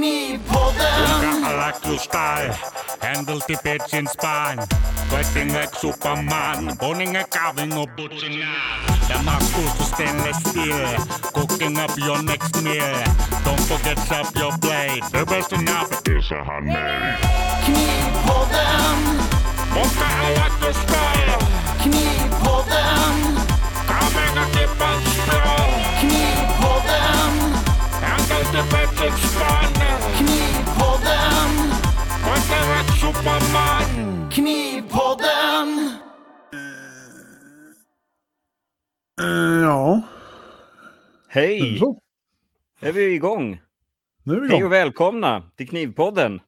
Kuinka alakustai, like Superman, spain. a carving poninge kavingo The mask kustus stainless steel, cooking up your next meal. Don't forget up your plate, the best enough is a honey. Knee pull them. Kuinka alakustai, pull Knivpodden. Eh, ja, Hej! så. Är vi igång? Nu är vi Hej igång. och välkomna till Knivpodden.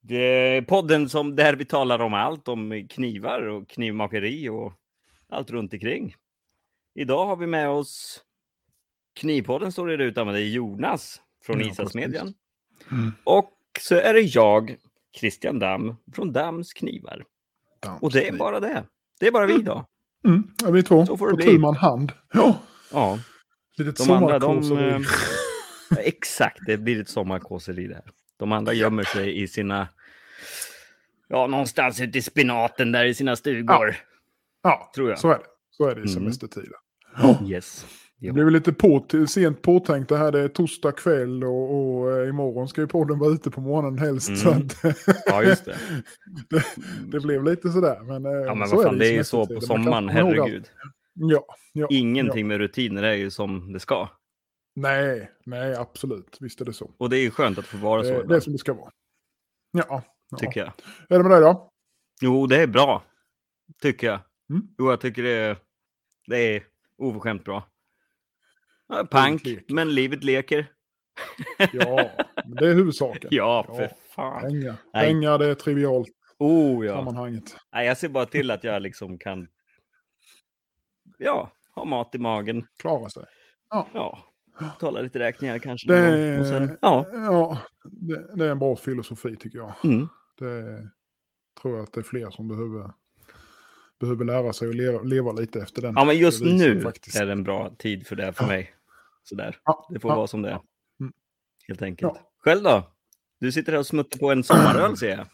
Det är podden som, där vi talar om allt om knivar och knivmakeri och allt runt omkring. Idag har vi med oss Knivpodden står det där ute, men det är Jonas från Ja, Isasmedjan. Mm. Och så är det jag, Christian Damm, från Damms Knivar. Damn. Och det är bara det. Det är bara vi då. Mm, är vi två. Så får det på tu hand. Ja, Ja, litet de andra de... eh, ja, Exakt, det blir ett sommarkåseri där. De andra gömmer sig i sina... Ja, någonstans ute i spinaten där i sina stugor. Ja, tror jag. så är det. Så är det i Mm. semestertiden. Yes. Det blev lite på, sent påtänkt det här. Det är torsdag kväll och, och eh, imorgon ska ju podden vara ute på morgonen helst. Mm. Så att, ja, just det. det, det blev lite sådär. Men, eh, Ja, men så vad fan, i det är ju så på sommaren, herregud. Ja, ja, Ingenting ja. med rutiner är ju som det ska. Nej, nej, absolut. Visst är det så. Och det är ju skönt att få vara så Det, det är som det ska vara. Ja, ja. tycker jag. Är det med dig då? Jo, det är bra. Tycker jag. Mm. Jo, jag tycker det är, det är oförskämt bra. Ja, Pank, leker. men livet leker. Ja, det är huvudsaken. Ja, Ja. för fan. Pengar. Pengar, det är trivialt Oh ja. sammanhanget. Nej, jag ser bara till att jag liksom kan ja, ha mat i magen. Klara sig. Ja, betala lite räkningar kanske. Det. Och sen, ja, ja det, det är en bra filosofi tycker jag. mm, Det tror jag att det är fler som behöver, behöver lära sig att leva, leva lite efter den. ja, men just nu faktiskt. är det en bra tid för det för Ja. mig. Sådär, Ja, det får ja, vara som det är. ja. Mm. Helt enkelt. Ja. Själv då? Du sitter här och smuttar på en sommaröl ser jag.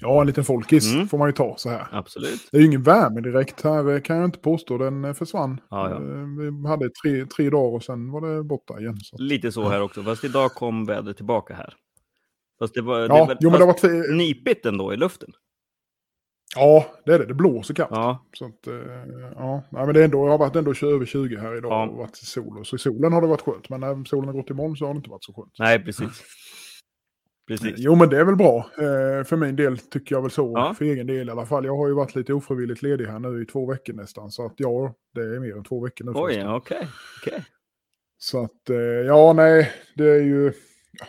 Ja, en liten folkis Mm. får man ju ta så här. Absolut. Det är ju ingen värme direkt här eh, kan jag inte påstå. Den eh, försvann. Ja, ja. Eh, Vi hade tre, tre dagar och sen var det borta igen. Så. Lite så här också, fast idag kom vädret tillbaka här. Fast det var, det Ja, var jo, men det var nypigt ändå i luften. Ja, det är det. Det blåser kallt. Ja, Så att, eh, ja, Nej, men det, är ändå, det har varit ändå över 20 här idag Ja. och varit sol. Och så i solen har det varit skönt, men när solen har gått imorgon så har det inte varit så skönt. nej precis. Precis. Jo, men det är väl bra. Eh, för min del tycker jag väl så. Ja. För egen del i alla fall. Jag har ju varit lite ofrivilligt ledig här nu i två veckor nästan. Så att ja, det är mer än två veckor nu. Oj, okej. okej. Så att eh, ja, nej, det är ju...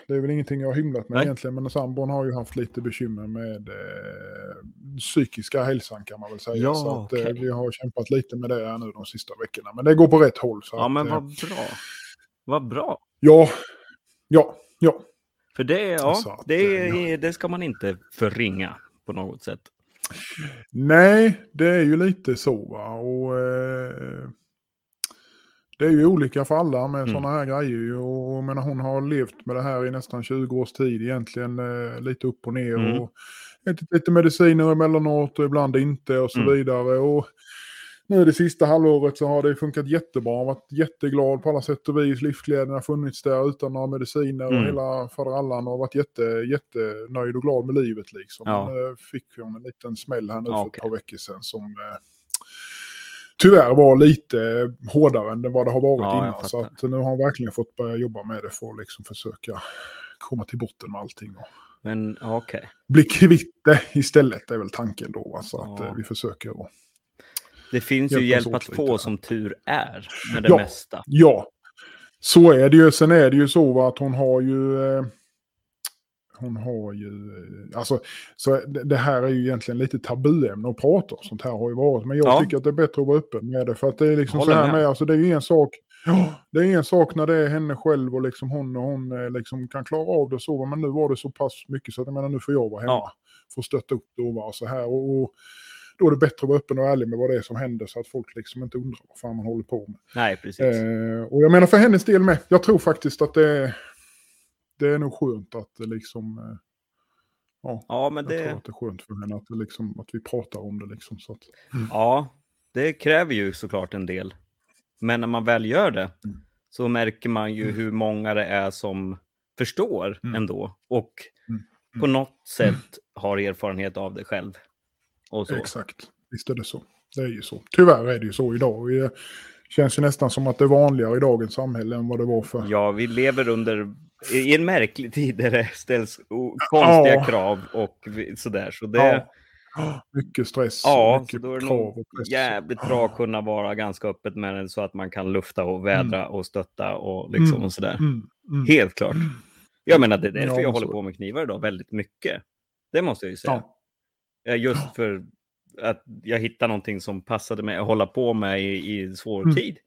Det är väl ingenting jag har hymlat med Nej. egentligen, men sambon har ju haft lite bekymmer med eh, psykiska hälsan kan man väl säga. Ja, så att, eh, okej. vi har kämpat lite med det här nu de sista veckorna. Men det går på rätt håll. Så Ja, att, men eh, vad bra. Vad bra. ja, ja, ja. För det, ja, att, det, eh, är, det ska man inte förringa på något sätt. Nej, det är ju lite så va. Och, eh, det är ju olika för alla med Mm. sådana här grejer. Och, och menar, hon har levt med det här i nästan 20 års tid egentligen. Eh, lite upp och ner. Mm. Och ätit lite mediciner emellanåt och ibland inte och så Mm. vidare. Och nu det sista halvåret så har det funkat jättebra. Jag har varit jätteglad på alla sätt och vis. Livsglädjen har funnits där utan några mediciner Mm. och hela faderallan och varit jätte, jättenöjd och glad med livet liksom. Ja. Men, eh, fick hon en liten smäll här nu Ja, för ett par veckor sedan som eh, tyvärr var lite hårdare än vad det har varit Ja, innan. Så att nu har hon verkligen fått börja jobba med det för att liksom försöka komma till botten med allting. Och Men okej. bli kvitt det istället är väl tanken då. va. Så att Ja. eh, vi försöker. att- Det finns ju hjälp att få som tur är med det Ja. mesta. Ja, så är det ju. Sen är det ju så att hon har ju... Hon har ju... Eh, alltså, så det, här är ju egentligen lite tabuämne att prata om. Sånt här har ju varit. Men jag Ja. tycker att det är bättre att vara öppen med det. För att det är liksom så här med. Alltså det är ju en sak... Ja, det är en sak när det är henne själv och liksom hon och hon eh, liksom kan klara av det så. Men nu var det så pass mycket så att jag menar nu får jag vara hemma. Ja. Få stötta upp det och vara så här. Och, och då är det bättre att vara öppen och ärlig med vad det är som händer så att folk liksom inte undrar vad fan man håller på med. Nej, precis. Eh, och jag menar för hennes del med. Jag tror faktiskt att det är... det är nog skönt att det liksom... eh, Ja, Ja, men jag tror det, att det är skönt för henne att, liksom, att vi pratar om det. Liksom, så att, ja, det kräver ju såklart en del. Men när man väl gör det Mm. så märker man ju Mm. hur många det är som förstår Mm. ändå och Mm. Mm. på något sätt har erfarenhet av det själv. Exakt, visst är det så. Det är ju så. Tyvärr är det ju så idag. Det känns ju nästan som att det är vanligare i dagens samhälle än vad det var för... Ja, vi lever under i en märklig tid där det ställs konstiga Ja. krav och sådär. Så det, Ja. ja, Mycket stress och mycket då är det krav jävligt bra att kunna vara ganska öppet med den så att man kan lufta och vädra och stötta och liksom Mm. och sådär. Mm, mm. Helt klart. Jag menar, det är därför Ja, jag håller på med knivar idag väldigt mycket. Det måste jag ju säga. Ja. Ja. Just för att jag hittade någonting som passade mig att hålla på med i, i svår Mm. tid.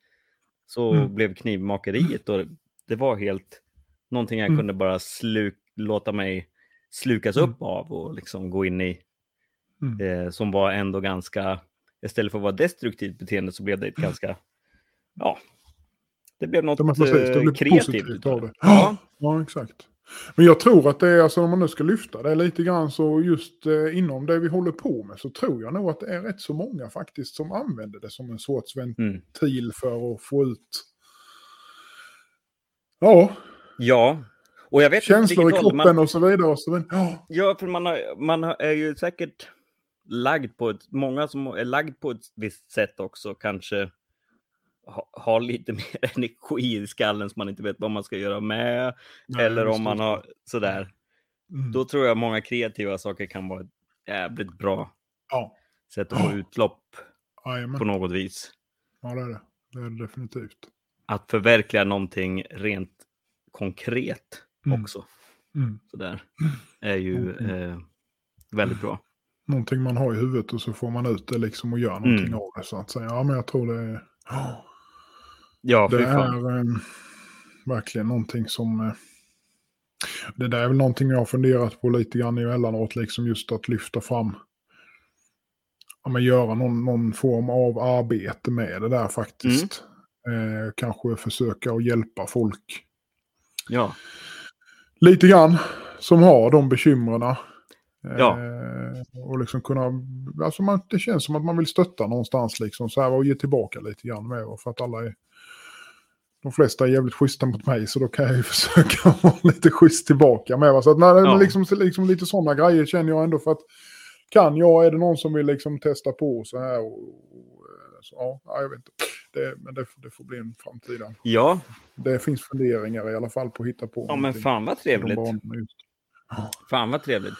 Så Mm. blev knivmakeriet och det var helt någonting jag Mm. kunde bara sluk, låta mig slukas Mm. upp av och liksom gå in i. Mm. Eh, som var ändå ganska, istället för att vara destruktivt beteende så blev det ett ganska, ja, det blev något Ja, men precis, det eh, blir kreativt. av det. det. Ja. Ja, exakt. Men jag tror att det är, alltså om man nu ska lyfta det lite grann så just eh, inom det vi håller på med så tror jag nog att det är rätt så många faktiskt som använder det som en sorts Mm. ventil för att få ut ja, Ja, och jag vet känslor i vilket håll kroppen man, och så vidare. Och så vidare. Ja, Ja, för man, har, man är ju säkert lagd på ett, många som är lagd på ett visst sätt också kanske ha, har lite mer energi i skallen som man inte vet vad man ska göra med. Nej, eller om man har sådär. mm. Då tror jag många kreativa saker kan vara ett jävligt bra ja. sätt att få utlopp Jajamän. på något vis. ja, det är det. Det är det definitivt. Att förverkliga någonting rent konkret Mm. också. Mm. Sådär. Är ju Mm. eh, väldigt bra. Någonting man har i huvudet och så får man ut det liksom och gör någonting Mm. av det så att säga. Ja, men jag tror det är... Ja. Ja, Det är eh, verkligen någonting som... Eh, det där är väl någonting jag har funderat på lite grann emellanåt, liksom just att lyfta fram... Ja, men göra någon, någon form av arbete med det där faktiskt. Mm. Eh, kanske försöka att hjälpa folk Ja. lite grann som har de bekymren. Eh, Ja. och liksom kunna, alltså man, det känns som att man vill stötta någonstans liksom så här och ge tillbaka lite grann med. För att alla är, de flesta är jävligt schyssta mot mig så då kan jag ju försöka vara lite schysst tillbaka med. Så att, nej, Ja. liksom, liksom lite sådana grejer känner jag ändå för att kan jag, är det någon som vill liksom testa på så här och så, ja, ja, jag vet inte. Det, men det, det får bli en framtida. Ja, Det finns funderingar i alla fall på att hitta på. ja men fan vad trevligt. Fan vad trevligt.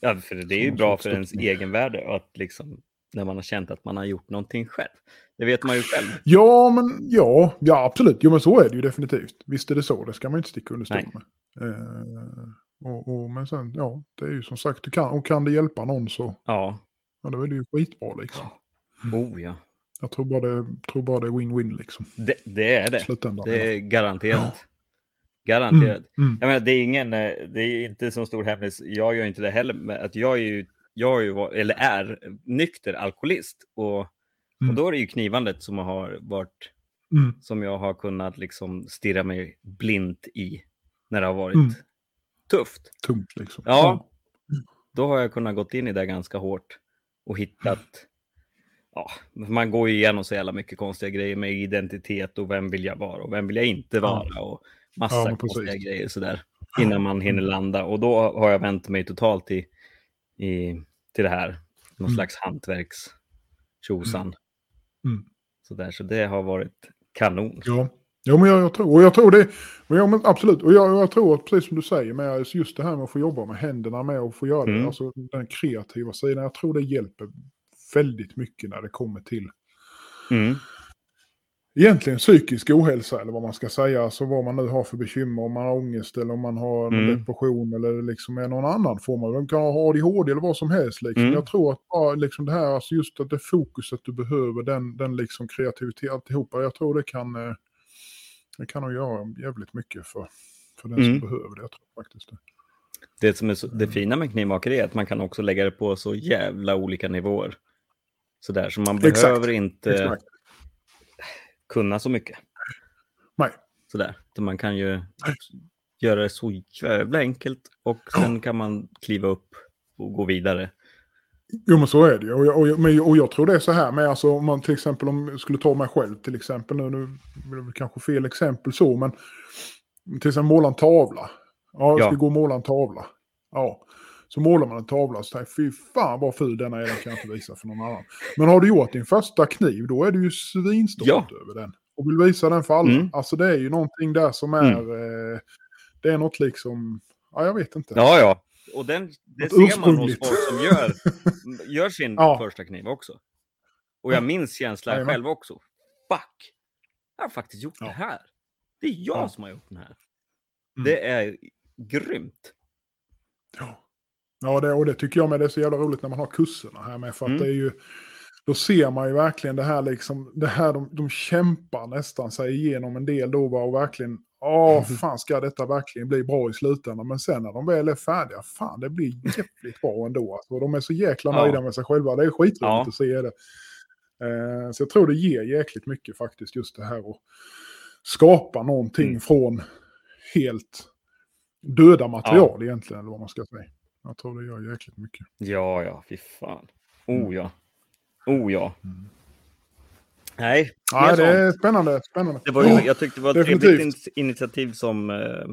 Ja, för det är ju bra för ens egenvärde att liksom när man har känt att man har gjort någonting själv. Det vet man ju själv. Ja, men ja, ja, absolut. Jo, men så är det ju definitivt. Visst är det så. Det ska man inte sticka under stol med. Eh, och, och, men sen, ja, det är ju som sagt, det kan, och kan det hjälpa någon så, Ja, ja, då är det ju skitbra liksom. Oh ja. Jag tror bara det, tror bara det är win-win liksom. Det, det är det. slutändan. Det är garanterat. Garanterat. Mm. Jag menar, det är ingen, eh, det är inte så stor hemlis. Jag gör inte det heller, men att jag är ju, jag är ju, eller är nykter alkoholist och, och Mm. då är det ju knivandet som har varit, Mm. som jag har kunnat liksom stirra mig blint i när det har varit Mm. tufft. Tungt liksom. Ja. Då har jag kunnat gått in i det ganska hårt och hittat, ja, man går ju igenom så jävla mycket konstiga grejer med identitet och vem vill jag vara och vem vill jag inte vara och massa Ja, konstiga grejer sådär innan man hinner landa och då har jag vänt mig totalt i, i, till det här, någon Mm. slags hantverks. Mm. Sådär, så det har varit kanon. Ja, ja men jag, jag tror, och jag tror det, och ja, men absolut, och jag, jag tror att precis som du säger, med just det här med att få jobba med händerna med och få göra det, Mm. alltså den kreativa sidan, jag tror det hjälper väldigt mycket när det kommer till Mm. egentligen psykisk ohälsa eller vad man ska säga, alltså vad man nu har för bekymmer, om man har ångest eller om man har någon Mm. depression eller liksom är någon annan form av, man kan ha ADHD eller vad som helst liksom. Mm. Jag tror att bara liksom det här, alltså just att det fokuset du behöver, den, den liksom kreativitet, alltihopa, jag tror det kan, eh, det kan nog göra jävligt mycket för, för den Mm. som behöver det, jag tror faktiskt det. Det som är så, det fina med knivmakeri är att man kan också lägga det på så jävla olika nivåer. Sådär, så man Exakt, behöver inte Exakt. kunna så mycket. Nej. Sådär. Så man kan ju göra det så jävla enkelt och sen kan man kliva upp och gå vidare. Jo men så är det. Och jag, och, jag, och jag tror det är så här med, alltså om man till exempel om jag skulle ta mig själv till exempel, nu, nu det väl kanske fel exempel så, men till exempel måla en tavla. Ja, jag ska Ja. gå och måla en tavla. Ja, så målar man en tavla och säger fy fan vad ful den är, den kan jag inte visa för någon annan. Men har du gjort din första kniv, då är du ju svinstolt Ja. över den. Och vill visa den för alla. Mm. Alltså det är ju någonting där som är, eh, det är något liksom, ja jag vet inte. Ja, ja. Och den, det Något ser man hos folk som gör, gör sin Ja. första kniv också. Och jag minns känslan Jajamän. själv också. Fuck! Jag har faktiskt gjort Ja. det här. Det är jag Ja. som har gjort den här. Mm. Det är grymt. Ja, ja det, och det tycker jag med det är så jävla roligt när man har kurserna här med. För att Mm. det är ju, då ser man ju verkligen det här liksom, det här de, de kämpar nästan sig igenom en del då och verkligen, åh fan ska detta verkligen bli bra i slutändan. Men sen när de väl är färdiga, fan det blir jävligt bra ändå. Alltså, de är så jäkla Ja. nöjda med sig själva, det är skitroligt Ja. att se det. Eh, så jag tror det ger jäkligt mycket faktiskt just det här att skapa någonting Mm. från helt döda material egentligen, eller vad man ska säga. Jag tror det gör jäkligt mycket. Ja, ja, fy fan. Mm. Oh ja. Oh ja. Nej, Ja, det är spännande. spännande. Det var Ja, jag tyckte det var ett definitivt. trevligt in- initiativ som eh,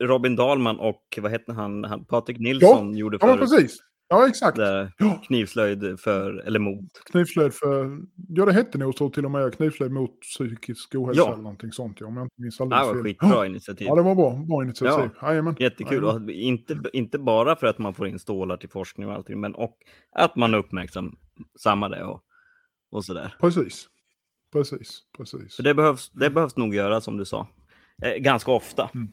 Robin Dahlman och vad hette han, han Patrik Nilsson gjorde ja, men för precis. Ja, exakt. Ja, knivslöjd för, eller mot. knivslöjd för... Ja, det hette nog så till och med. Knivslöjd mot psykisk ohälsa Ja. eller någonting sånt. Ja, om jag inte minns Det alldeles var fel. skitbra Ja, initiativ. Ja, det var bra. Bra initiativ. Jajamän. Jättekul. Jajamän. Inte, inte bara för att man får in stålar till forskning och allting, men och att man uppmärksammar det och, och sådär. Precis. Precis. Precis. För det behövs, det behövs nog göra som du sa. Eh, ganska ofta. Mm.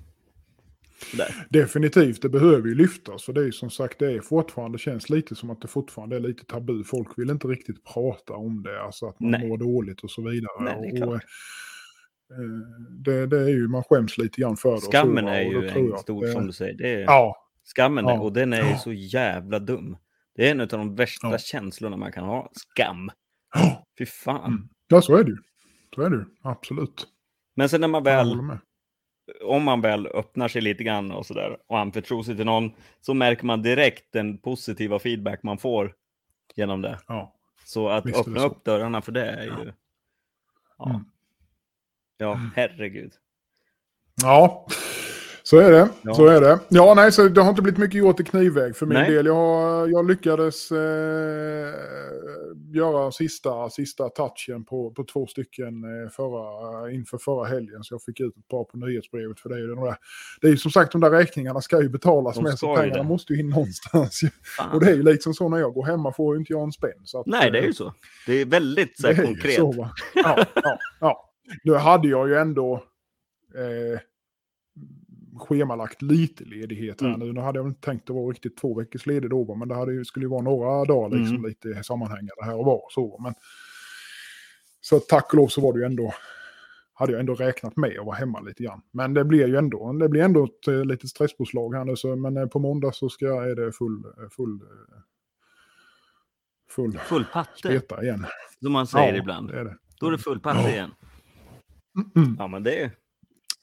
Där. Definitivt, det behöver ju lyftas. För det är ju som sagt, det är fortfarande, känns lite som att det fortfarande är lite tabu. Folk vill inte riktigt prata om det, alltså att man Nej. mår dåligt och så vidare. Nej, det är och, klart. eh, det, det är ju, man skäms lite grann för det. så, Skammen är ju en stor, som du säger. Det är, Ja, Skammen, är, Ja. och den är ju så jävla dum. Det är en av de värsta Ja. känslorna man kan ha. Skam. Ja. Fy fan. Mm. ja så är det ju. Så är det ju, absolut. Men sen när man väl. Om man väl öppnar sig lite grann och sådär och anförtror sig till någon så märker man direkt den positiva feedback man får genom det. Ja. Så att Visst öppna så. upp dörrarna för det är ju... Ja, Mm. ja herregud. Ja, så är det. Ja. Så är det. Ja, nej, så det har inte blivit mycket gjort i knivväg för min Nej. del. Jag, jag lyckades eh, göra sista, sista touchen på, på två stycken eh, förra, inför förra helgen. Så jag fick ut ett par på nyhetsbrevet. För det är ju, de där, det är ju som sagt, de där räkningarna ska ju betalas De med. Så pengarna det. måste ju in någonstans. Fan. Och det är ju liksom så när jag går hemma får ju inte jag en spänn. Så att, Nej, det är eh, ju så. Det är väldigt så det här, konkret. så? Ja, ja, ja. Nu hade jag ju ändå eh, schemalagt lite ledighet här Mm. nu. Nu hade jag inte tänkt att vara riktigt två veckors ledig då, men det hade ju, skulle ju vara några dagar liksom, Mm. lite sammanhängande här och var. Så, men, så tack och lov så var det ju ändå, hade jag ändå räknat med att vara hemma lite grann. Men det blir ju ändå, det blir ändå ett eh, litet stresspåslag här nu, så, men eh, på måndag så ska jag, är det full, eh, full, full Full patte, speta igen. som man säger Ja, ibland. Det är det. Då är det full patte igen. Mm. Ja, men det är...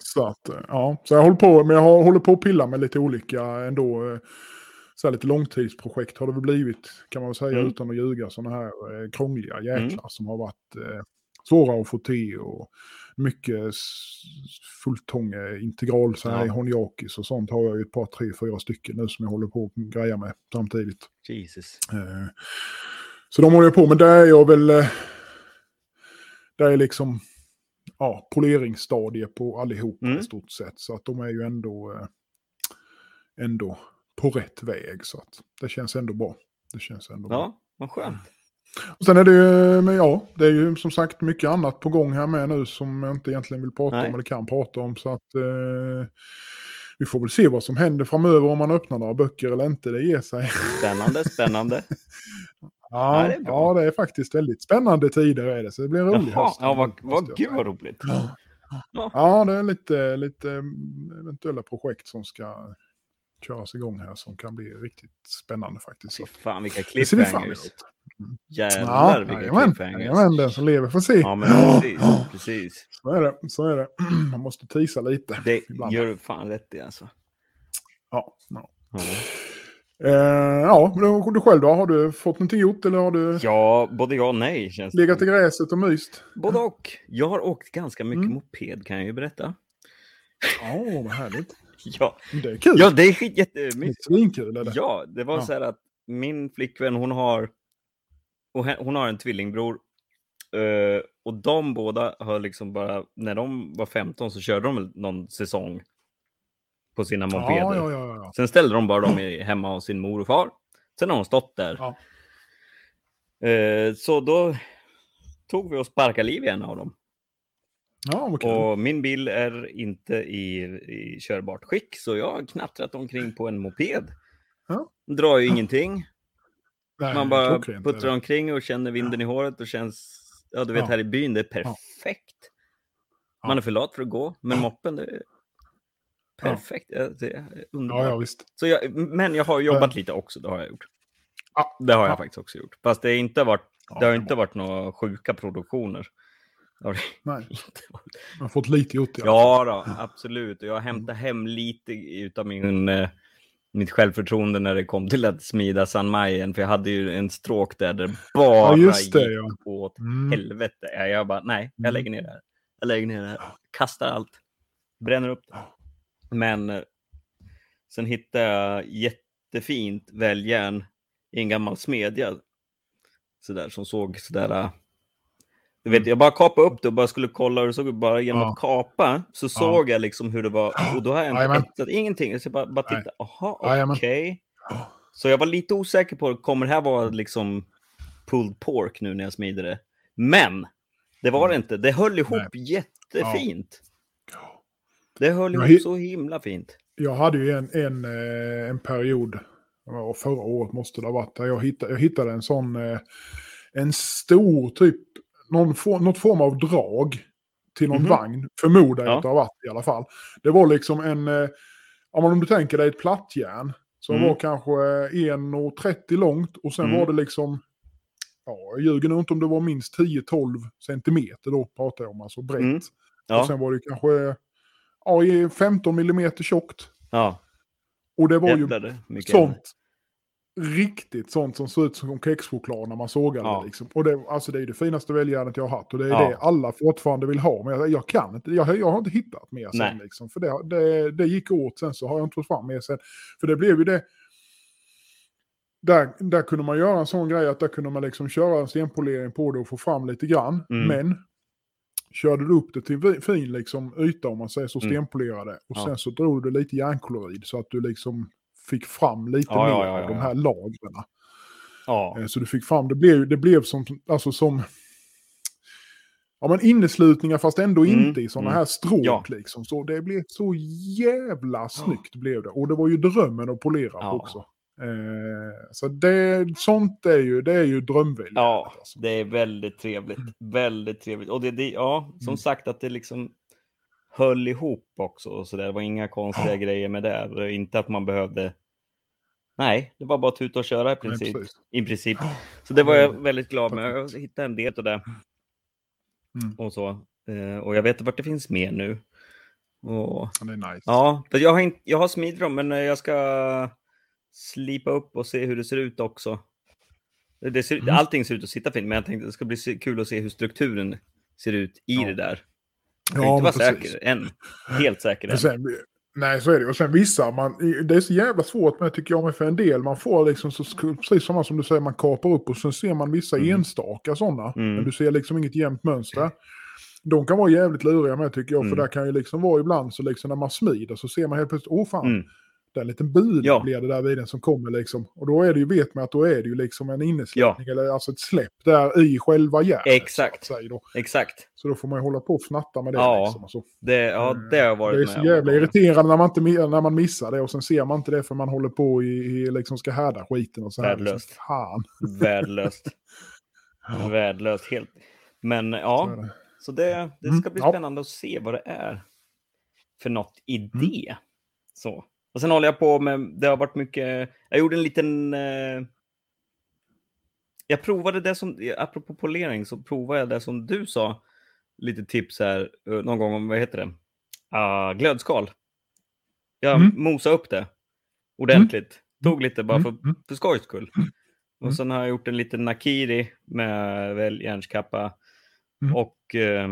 Så att, eh, ja, så jag håller på, men jag håller på att pilla med lite olika ändå, eh, så här lite långtidsprojekt har det väl blivit, kan man väl säga Mm. utan att ljuga, sådana här eh, krångliga jäklar som har varit eh, svåra att få till och mycket fulltånge integral så här Ja. honjakis och sånt har jag ju ett par, tre, fyra stycken nu som jag håller på att greja med samtidigt. Jesus. Eh, Så de håller jag på med. Där är jag väl... eh, Där är liksom ja, poleringsstadie på allihopa Mm. i stort sett. Så att de är ju ändå, eh, ändå på rätt väg. Så att det känns ändå bra. Det känns ändå bra. Ja, vad skönt. Och sen är det ju, men ja, det är ju som sagt mycket annat på gång här med nu som jag inte egentligen vill prata Nej. om eller kan prata om. Så att eh, vi får väl se vad som händer framöver om man öppnar några böcker eller inte. Det ger sig. Spännande, spännande. Ja, Ja, det är ja, det är faktiskt väldigt spännande tider är det. Så det blir en rolig Jaha, höst. ja, vad, vad gud vad roligt. Ja, det är lite, lite mm, eventuella projekt som ska köras igång här som kan bli riktigt spännande faktiskt. Fy fan vilka cliffhangers. emot. Jävlar vilka jajamän, cliffhangers. jajamän, den som lever får se. Ja, men precis. precis. Så är det. Så är det. Man måste tisa lite. Det ibland. gör du fan rätt i alltså. Ja, ja. Ja. Eh, ja, men du, du själv då? Har du fått någonting gjort eller har du ja, både ja och nej. Känns legat i gräset och myst? Både och. Jag har åkt ganska mycket Mm. moped kan jag ju berätta. Ja, vad härligt. Ja, Det är kul. ja det är skit- det är jättemysigt. Är det? Ja, det var Ja. så här att min flickvän hon har hon har en tvillingbror. eh, och de båda har liksom bara, när de var 15 så körde de någon säsong på sina mopeder. ja, ja, ja, ja. Sen ställde de bara dem i, hemma hos sin mor och far. Sen har de stått där. Ja. Eh, så då tog vi och sparkade liv i en av dem. Ja, kul. Och min bil är inte i, i körbart skick, så jag har knattrat omkring på en moped. Ja. Drar ju ingenting. Nej, Man bara puttrar omkring och känner vinden i håret och känns, ja du vet Ja. här i byn, det är perfekt. Ja. Man är för lat för att gå, men moppen, det är perfekt. Ja. Det är underbart. Ja, ja, visst. Så jag, men jag har jobbat lite också, det har jag gjort. Ja. Det har jag Ja. faktiskt också gjort. Fast det, är inte varit, det har inte varit några sjuka produktioner. Har Nej, inte varit. man har fått lite gjort. Ja, då, absolut. Jag hämtar hem lite utav min, eh, mitt självförtroende när det kom till att smida San Majen. För jag hade ju en stråk där det bara Ja, just det, gick ja. åt Mm. helvete. Ja, Jag bara, nej, jag Mm. lägger ner det här. Jag lägger ner det här. Kastar allt. Bränner upp det. Men eh, sen hittade jag jättefint väljärn i en gammal smedja. Sådär som såg sådär. äh, Du vet, jag bara kapade upp det och bara skulle kolla hur det såg ut. Bara genom Ja. att kapa så såg jag liksom hur det var. Och då har jag Jajamän. inte etsat ingenting. Så jag bara, bara Nej. titta. Jaha, okej. Så jag var lite osäker på, kommer det här vara liksom pulled pork nu när jag smider det? Men det var det inte. Det höll ihop Nej. jättefint. Det höll ihop hi- så himla fint. Jag hade ju en, en, eh, en period, förra året måste det ha varit, där jag hittade, jag hittade en sån, eh, en stor typ, någon något form av drag till någon Mhm. vagn, förmodar jag Ja. att det har varit i alla fall. Det var liksom en, eh, om du tänker dig ett plattjärn, som Mm. var kanske eh, 1,30 långt och sen Mm. var det liksom, ja, jag ljuger nog inte om det var minst 10-12 centimeter då pratar jag om, alltså brett. Mm. Och Ja, sen var det kanske ja, i 15 millimeter tjockt. ja. Och det var ju är mycket sånt. Riktigt sånt som ser ut som kexchoklad när man sågar Ja. det. Liksom. Och det, alltså det är det finaste väljärnet jag har haft. Och det är Ja. det alla fortfarande vill ha. Men jag, jag kan inte. Jag, jag har inte hittat mer sen. Liksom. För det, det, det gick åt sen så har jag inte fått fram mer sen. För det blev ju det. Där, där kunde man göra en sån grej att där kunde man liksom köra en stenpolering på det och få fram lite grann. Mm. Men körde du upp det till fin liksom, yta om man säger så, Mm. stenpolerade. Och Ja. sen så drog du lite järnklorid så att du liksom fick fram lite Ja, mer ja, ja, av ja, de ja. här lagren. Ja, Eh, Så du fick fram, det blev, det blev som, alltså som, ja men inneslutningar fast ändå Mm, inte i sådana mm. här stråk Ja. liksom. Så det blev så jävla snyggt blev det. Och det var ju drömmen att polera Ja. också. Eh, så det, sånt är ju, det är ju drömväljare. ja Alltså. det är väldigt trevligt. Väldigt trevligt. Och det, det ja, som Mm. sagt att det liksom höll ihop också. Och så där. Det var inga konstiga Ja. grejer med det. Inte att man behövde... Nej, det var bara att tuta och köra i Nej, princip. precis. I princip. Så det var jag väldigt glad med. Jag hittade en del av det. Mm. Och så. Eh, Och jag vet vart det finns mer nu. Och Det är nice. Ja, jag har, jag har smidit dem, men jag ska slipa upp och se hur det ser ut också. Det ser, Mm. Allting ser ut att sitta fint, men jag tänkte det ska bli kul att se hur strukturen ser ut i Ja. det där. Jag Ja, inte vara säker än. Helt säker än. sen, nej, så är det. Och sen vissa, man, det är så jävla svårt med tycker jag för en del. Man får liksom, så, precis samma som du säger, man kapar upp och sen ser man vissa Mm. enstaka sådana. Mm. Men du ser liksom inget jämnt mönster. De kan vara jävligt luriga med tycker jag, Mm. för där kan ju liksom vara ibland så liksom när man smider så ser man helt plötsligt, åh fan, Mm. det är en liten bil Ja. blir det där vid den som kommer liksom. Och då är det ju, vet man att då är det ju liksom en inneslutning, eller alltså ett släpp där i själva järnet. Exakt. Så. Exakt. så då får man ju hålla på och fnatta med det. Ja. Liksom, och så. Det, ja, det har varit Det är så jävla irriterande när man, inte, när man missar det och sen ser man inte det för man håller på i, i liksom ska härda skiten och så här. Värdelöst. Liksom, fan. Värdelöst. Värdelöst helt. Men Så ja, det. så det, det Mm, ska bli ja. spännande att se vad det är för något i det. Så. Och sen håller jag på med, det har varit mycket, jag gjorde en liten, eh, jag provade det som, apropå polering, så provade jag det som du sa, lite tips här, eh, någon gång om, vad heter det, Ah, glödskal. Jag Mm. mosade upp det ordentligt. Tog lite bara för, Mm, mm. för skojs skull. Mm. Och sen har jag gjort en liten nakiri med väl järnskappa Mm. och eh,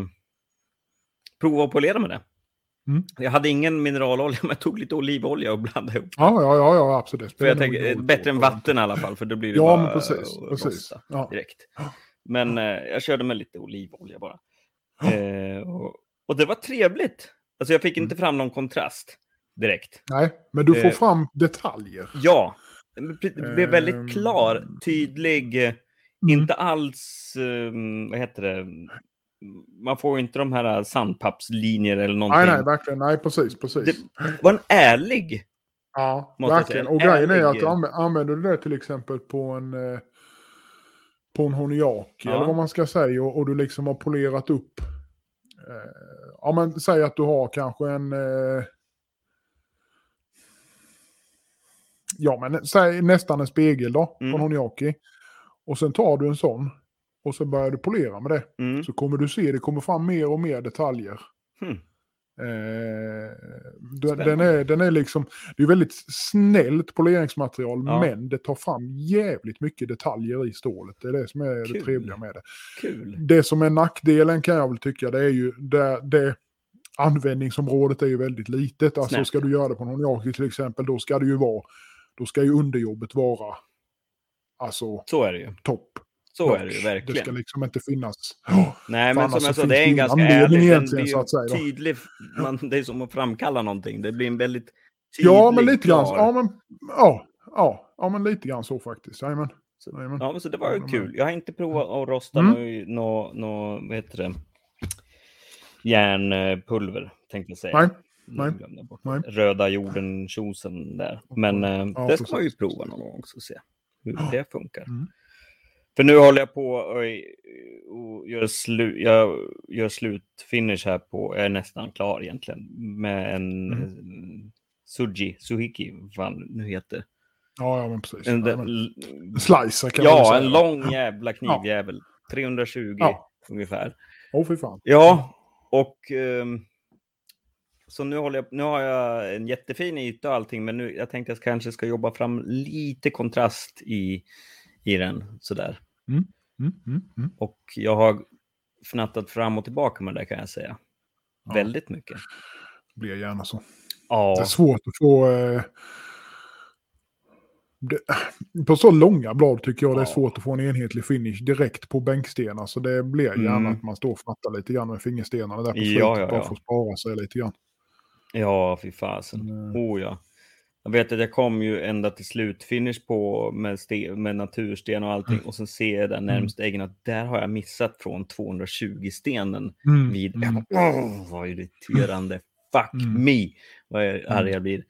prova att polera med det. Mm. Jag hade ingen mineralolja, men jag tog lite olivolja och blandade ihop. Ja, ja, ja, ja absolut. För jag tänker, bättre än vatten i alla fall, för då blir det Ja, bara precis. precis. Ja. direkt. Men eh, jag körde med lite olivolja bara. Eh, och, och det var trevligt. Alltså jag fick inte fram någon kontrast direkt. Nej, men du får Eh. fram detaljer. Ja, det blev väldigt Ehm. klar, tydlig, eh, Mm. inte alls, eh, vad heter det, man får inte de här sandpappslinjer eller någonting. Nej, nej, verkligen. Nej, precis, precis. Det var en ärlig, Ja, verkligen. Och grejen är att anv- använder du det till exempel på en, eh, på en honiaki, Ja. eller vad man ska säga, och, och du liksom har polerat upp. Eh, ja, men säg att du har kanske en... Eh, ja, men säg nästan en spegel då, på Mm. en honiaki. Och sen tar du en sån och så börjar du polera med det. mm. Så kommer du se, det kommer fram mer och mer detaljer. Hmm. Eh, den, är, den är liksom, det är väldigt snällt poleringsmaterial, Ja. men det tar fram jävligt mycket detaljer i stålet. Det är det som är Kul. det trevliga med det. kul. Det som är nackdelen kan jag väl tycka, det är ju det, det användningsområdet är ju väldigt litet. Alltså Snällt. ska du göra det på någon jaki till exempel, då ska det ju vara, då ska ju underjobbet vara alltså Så är det ju. topp. Så är det ju notch. Det ska verkligen. liksom inte finnas. Nej, För men som jag så sa, det är en ganska ärlig, egentligen, så att säga då. tydlig. Man, det är som att framkalla någonting. Det blir en väldigt Ja, men tydlig, lite grann. Ja, men, ja, ja, ja, men lite grann så faktiskt. Jajamän. Jajamän. Ja, men så det var ju kul. Jag har inte provat att rosta Mm. nå, nå, vad heter det? Järnpulver, tänkte jag säga. Nej, nej, nej. Röda jorden tjosen där. Men eh, Ja, det ska man ju prova någon gång och se hur det funkar. Mm. För nu håller jag på och, och gör, slu, jag gör slutfinish här på, jag är nästan klar egentligen, med en Mm. eh, Suji, Suhiki, vad nu heter. Ja, ja, men precis. En, Jajamän. Slicer kan man väl ja, säga. en lång jävla knivjävel. 320 Ja. ungefär. Åh, fy fan. Ja, och ehm, så nu, håller jag, nu har jag en jättefin yta och allting, men nu, jag tänkte att jag kanske ska jobba fram lite kontrast i, i den sådär. Mm, mm, mm. Och jag har fnattat fram och tillbaka med det kan jag säga. Ja. Väldigt mycket. Det blir gärna så. Det Ja, är svårt att få... Eh, det, på så långa blad tycker jag det är Ja. svårt att få en enhetlig finish direkt på bänkstenar. Så det blir gärna Mm. att man står och fnattar lite grann med fingerstenarna där på Ja, slutet. ja, Bara ja. för att spara sig lite grann. ja fy fasen. Mm. Oh ja. Jag vet att jag kom ju ända till slutfinish på med, med natursten och allting och sen ser jag där närmst äggen att där har jag missat från 220-stenen Mm, vid... mm. Åh, vad irriterande. Fuck Mm. me. Vad jag arg jag blir.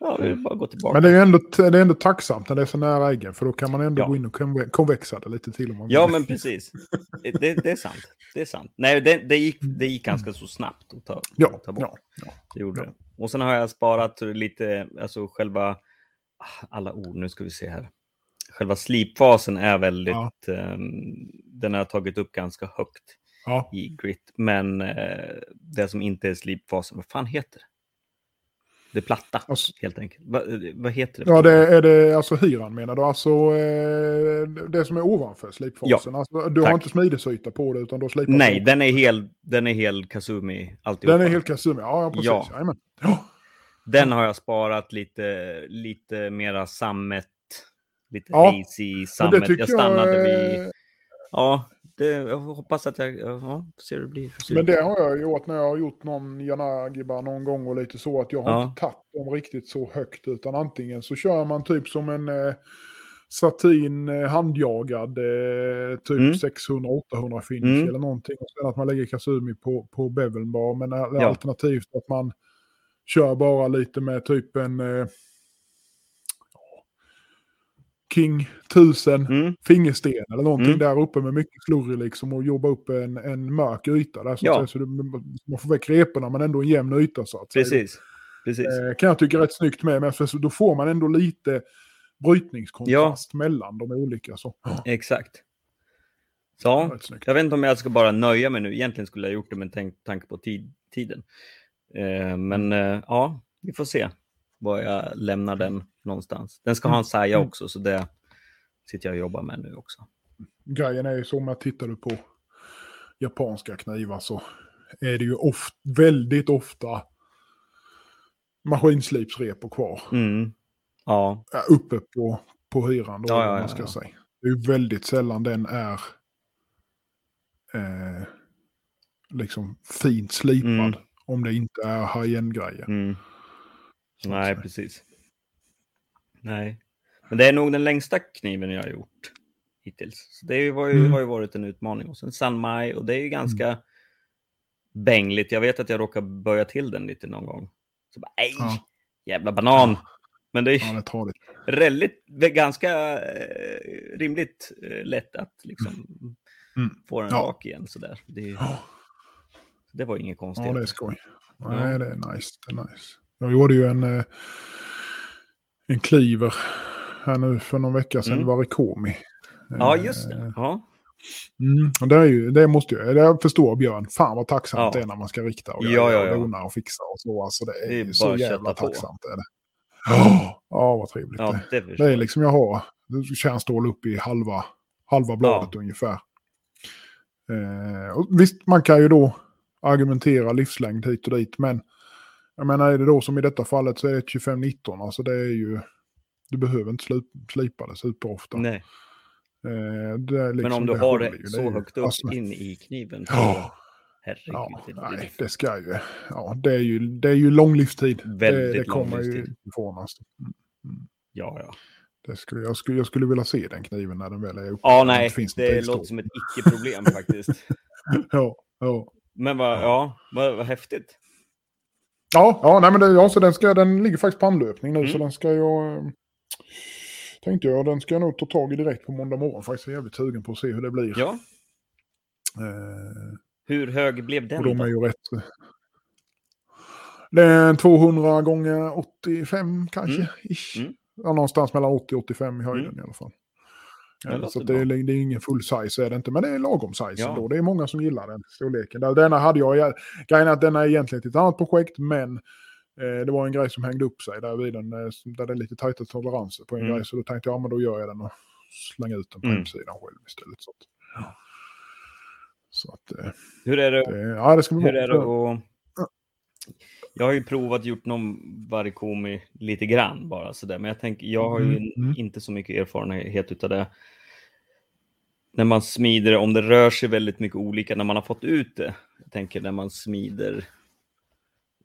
Ja, vi vill bara gå tillbaka. Men det är ändå, det är ändå tacksamt när det är så nära äggen. För då kan man ändå Ja. gå in och konve- konvexa det lite till. Om man Ja, vill. men precis. Det, det är sant. Det är sant. Nej, det, det, gick, det gick ganska så snabbt att ta, Ja, att ta bort. ja, ja. Det gjorde ja. det. Och sen har jag sparat lite, alltså själva, ah, alla ord, nu ska vi se här. Själva slipfasen är väldigt, Ja. ehm, den har jag tagit upp ganska högt Ja. i grit. Men eh, det som inte är slipfasen, vad fan heter det? Det platta, Alltså, helt enkelt. Va, vad heter det? ja, det är det alltså hyran menar du? Alltså eh, det som är ovanför slipfasen? Alltså, du har tack. inte smidesyta på det utan du har slipat Nej, den är hel, den är hel Kazumi alltihopa. Den är helt kasumi. Ja, ja, precis. Ja. Ja. Ja. Den har jag sparat lite, lite mera sammet, lite Ja, hazy sammet. Jag stannade jag, vid, eh, ja, det, jag hoppas att jag, ja, får se hur det blir. Men det har jag gjort när jag har gjort någon Yanagiba någon gång och lite så att jag har Ja. inte tagit dem riktigt så högt utan antingen så kör man typ som en eh, satin eh, handjagad eh, typ Mm. 600-800 finish Mm. eller någonting och sen att man lägger Kasumi på, på beveln bara men al- Ja. alternativt att man kör bara lite med typ en eh, King 1000 Mm, fingersten eller någonting Mm. där uppe med mycket slurry liksom och jobba upp en, en mörk yta där så, Ja. så du, man får väck reporna men ändå en jämn yta så att säga. precis, precis. Eh, kan jag tycka rätt snyggt med, men för, så då får man ändå lite brytningskontrast mellan de olika. Så. Exakt. Så, ja, jag vet inte om jag ska bara nöja mig nu. Egentligen skulle jag gjort det med tanke på tid, tiden. Eh, men eh, ja, vi får se var jag lämnar den någonstans. Den ska ha en saja Mm. också, så det sitter jag och jobbar med nu också. Grejen är ju så om jag tittar på japanska knivar så är det ju of, väldigt ofta maskinslipsrepor kvar. Mm. Ja, Ja, uppe på, på hyran då, Ja, ja, man ska ja. säga. Det är ju väldigt sällan den är eh, liksom fint slipad. Mm. Om det inte är high-end-grejer. mm. Nej, precis. Nej, men det är nog den längsta kniven jag har gjort hittills. Så det var ju, Mm. har ju varit en utmaning. Och sen Sanmai, och det är ju ganska bängligt. Jag vet att jag råkar böja till den lite någon gång. Så bara, ej, Ja. jävla banan. Men det är Ja, det väldigt, ganska eh, rimligt eh, lätt att liksom Mm. få den Ja. rak igen. Sådär. Det, Ja, det var inget konstigt. ja, det är skoj. Nej, det är nice. Det är nice. Jag gjorde ju en, eh, en cleaver här nu för någon vecka sedan. Mm. Det var Rikomi. Ja, Eh, just det. Ja. Mm, det, är ju, det måste jag, det förstår Björn. Fan vad tacksamt Ja. det är när man ska rikta och, Ja, göra ja, och ja. dona och fixa och så. Alltså det är, Det är så jävla på. tacksamt. Är det. Ja, ja, vad trevligt ja, det det Det är liksom jag har det kärnstål upp i halva, halva bladet ungefär. Eh, och visst, man kan ju då argumentera livslängd hit och dit, men jag menar är det då som i detta fallet så är det ett 25-19, alltså det är ju, du behöver inte slip, slipa det superofta. Nej. Eh, det liksom, Men om du det har det ju, så ju- högt upp alltså, in i kniven. Ja. herregud. Ja, det nej, det ska ju, ja, det är ju, det är ju lång livstid. det, Väldigt det lång kommer ju livstid. ifrån alltså. Ja, ja. Det skulle, jag, skulle, jag skulle vilja se den kniven när den väl är uppe. Ja, nej, det tillstånd. låter som ett icke-problem faktiskt. Ja, ja. Men vad, ja, vad, vad häftigt. Ja, ja, nej, men det, ja, så den, ska, den ligger faktiskt på anlöpning nu, Mm. så den ska jag... eh, Tänkte jag, den ska jag nog ta tag i direkt på måndag morgon. Faktiskt jag är jävligt sugen på att se hur det blir. Ja, Eh, hur hög blev den och de är ju rätt... Det är en 200 gånger 85 kanske. Mm. Mm. Ja, någonstans mellan 80 och 85 i höjden Mm. i alla fall. Det så det, är, det är ingen full size är det inte, men det är lagom size Ja. ändå. Det är många som gillar den storleken. Denna hade jag, grejen att denna är egentligen ett annat projekt, men eh, det var en grej som hängde upp sig där vid den, eh, där det är lite tajta toleranser på en Mm. grej. Så då tänkte jag, ja men då gör jag den och slänger ut den på Mm. hemsidan själv istället. Så att, så att eh, Hur är det, det, ja, det ska bli hur bra. är det att... Jag har ju provat gjort någon varikomi lite grann bara sådär, men jag tänker, jag har ju Mm, mm. inte så mycket erfarenhet utav det. När man smider, om det rör sig väldigt mycket olika när man har fått ut det. Jag tänker när man smider.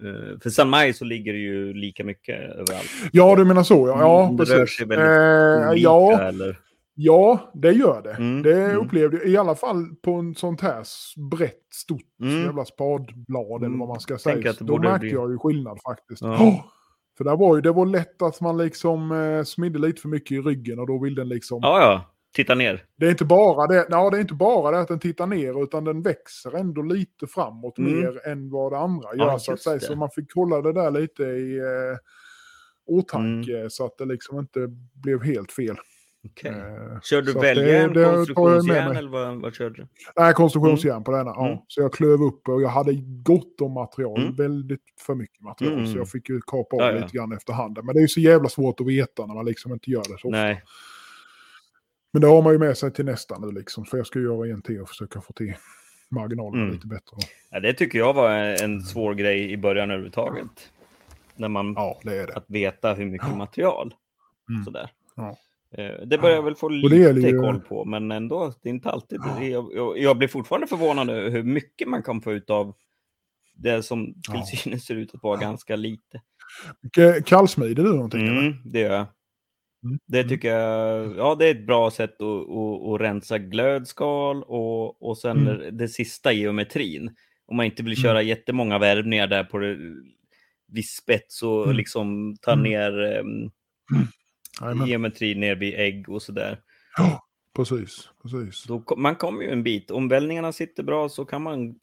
eh, För San Mai så ligger det ju lika mycket överallt. Ja, du menar så. Ja, ja det rör sig väldigt Eh, Olika, ja, eller? Ja, det gör det. Mm, Det mm. upplevde jag i alla fall på en sånt här brett, stort Mm. jävla spadblad eller Mm, vad man ska säga. Då märkte bli- jag ju skillnad faktiskt. Ja. Åh! För där var ju, det var lätt att man liksom eh, smidde lite för mycket i ryggen och då vill den liksom... Ja, ja. Titta ner. Det är inte bara det, ja, det är inte bara det att den tittar ner utan den växer ändå lite framåt Mm. mer än vad det andra Ja, gör. så, att säga. det. så man fick hålla det där lite i eh, åtanke Mm. så att det liksom inte blev helt fel. Okej. Eh, Körde du väljärn, konstruktionsjärn eller vad, vad körde du? Nej, konstruktionsjärn på denna. Mm. Ja. Så jag klöv upp och jag hade gott om material. Mm. Väldigt för mycket material. Mm. Så jag fick ju kapa av Ja, lite grann efterhand. Men det är ju så jävla svårt att veta när man liksom inte gör det så ofta. Nej. Men det har man ju med sig till nästa nu liksom. För jag ska göra en till och försöka få till marginalerna Mm. lite bättre. Ja, det tycker jag var en svår grej i början överhuvudtaget. När man, Ja, det är det. att veta hur mycket material. Mm. Sådär. Ja. Eh, Det börjar jag väl få lite koll på, men ändå, det är inte alltid. Jag, jag, blir fortfarande förvånad över hur mycket man kan få ut av det som till synes ser ut att vara ganska lite. Kallsmider du någonting? Mm, det gör jag. Mm. Det tycker jag, ja det är ett bra sätt att, att, att rensa glödskal och, och sen Mm. det sista geometrin. Om man inte vill Mm. köra jättemånga värvningar där på det, vid spets och Mm. liksom ta Mm. ner um, Jajamän. geometri ner vid ägg och sådär. Ja, precis. precis. Då, man kommer ju en bit. Om vällningarna sitter bra så kan man...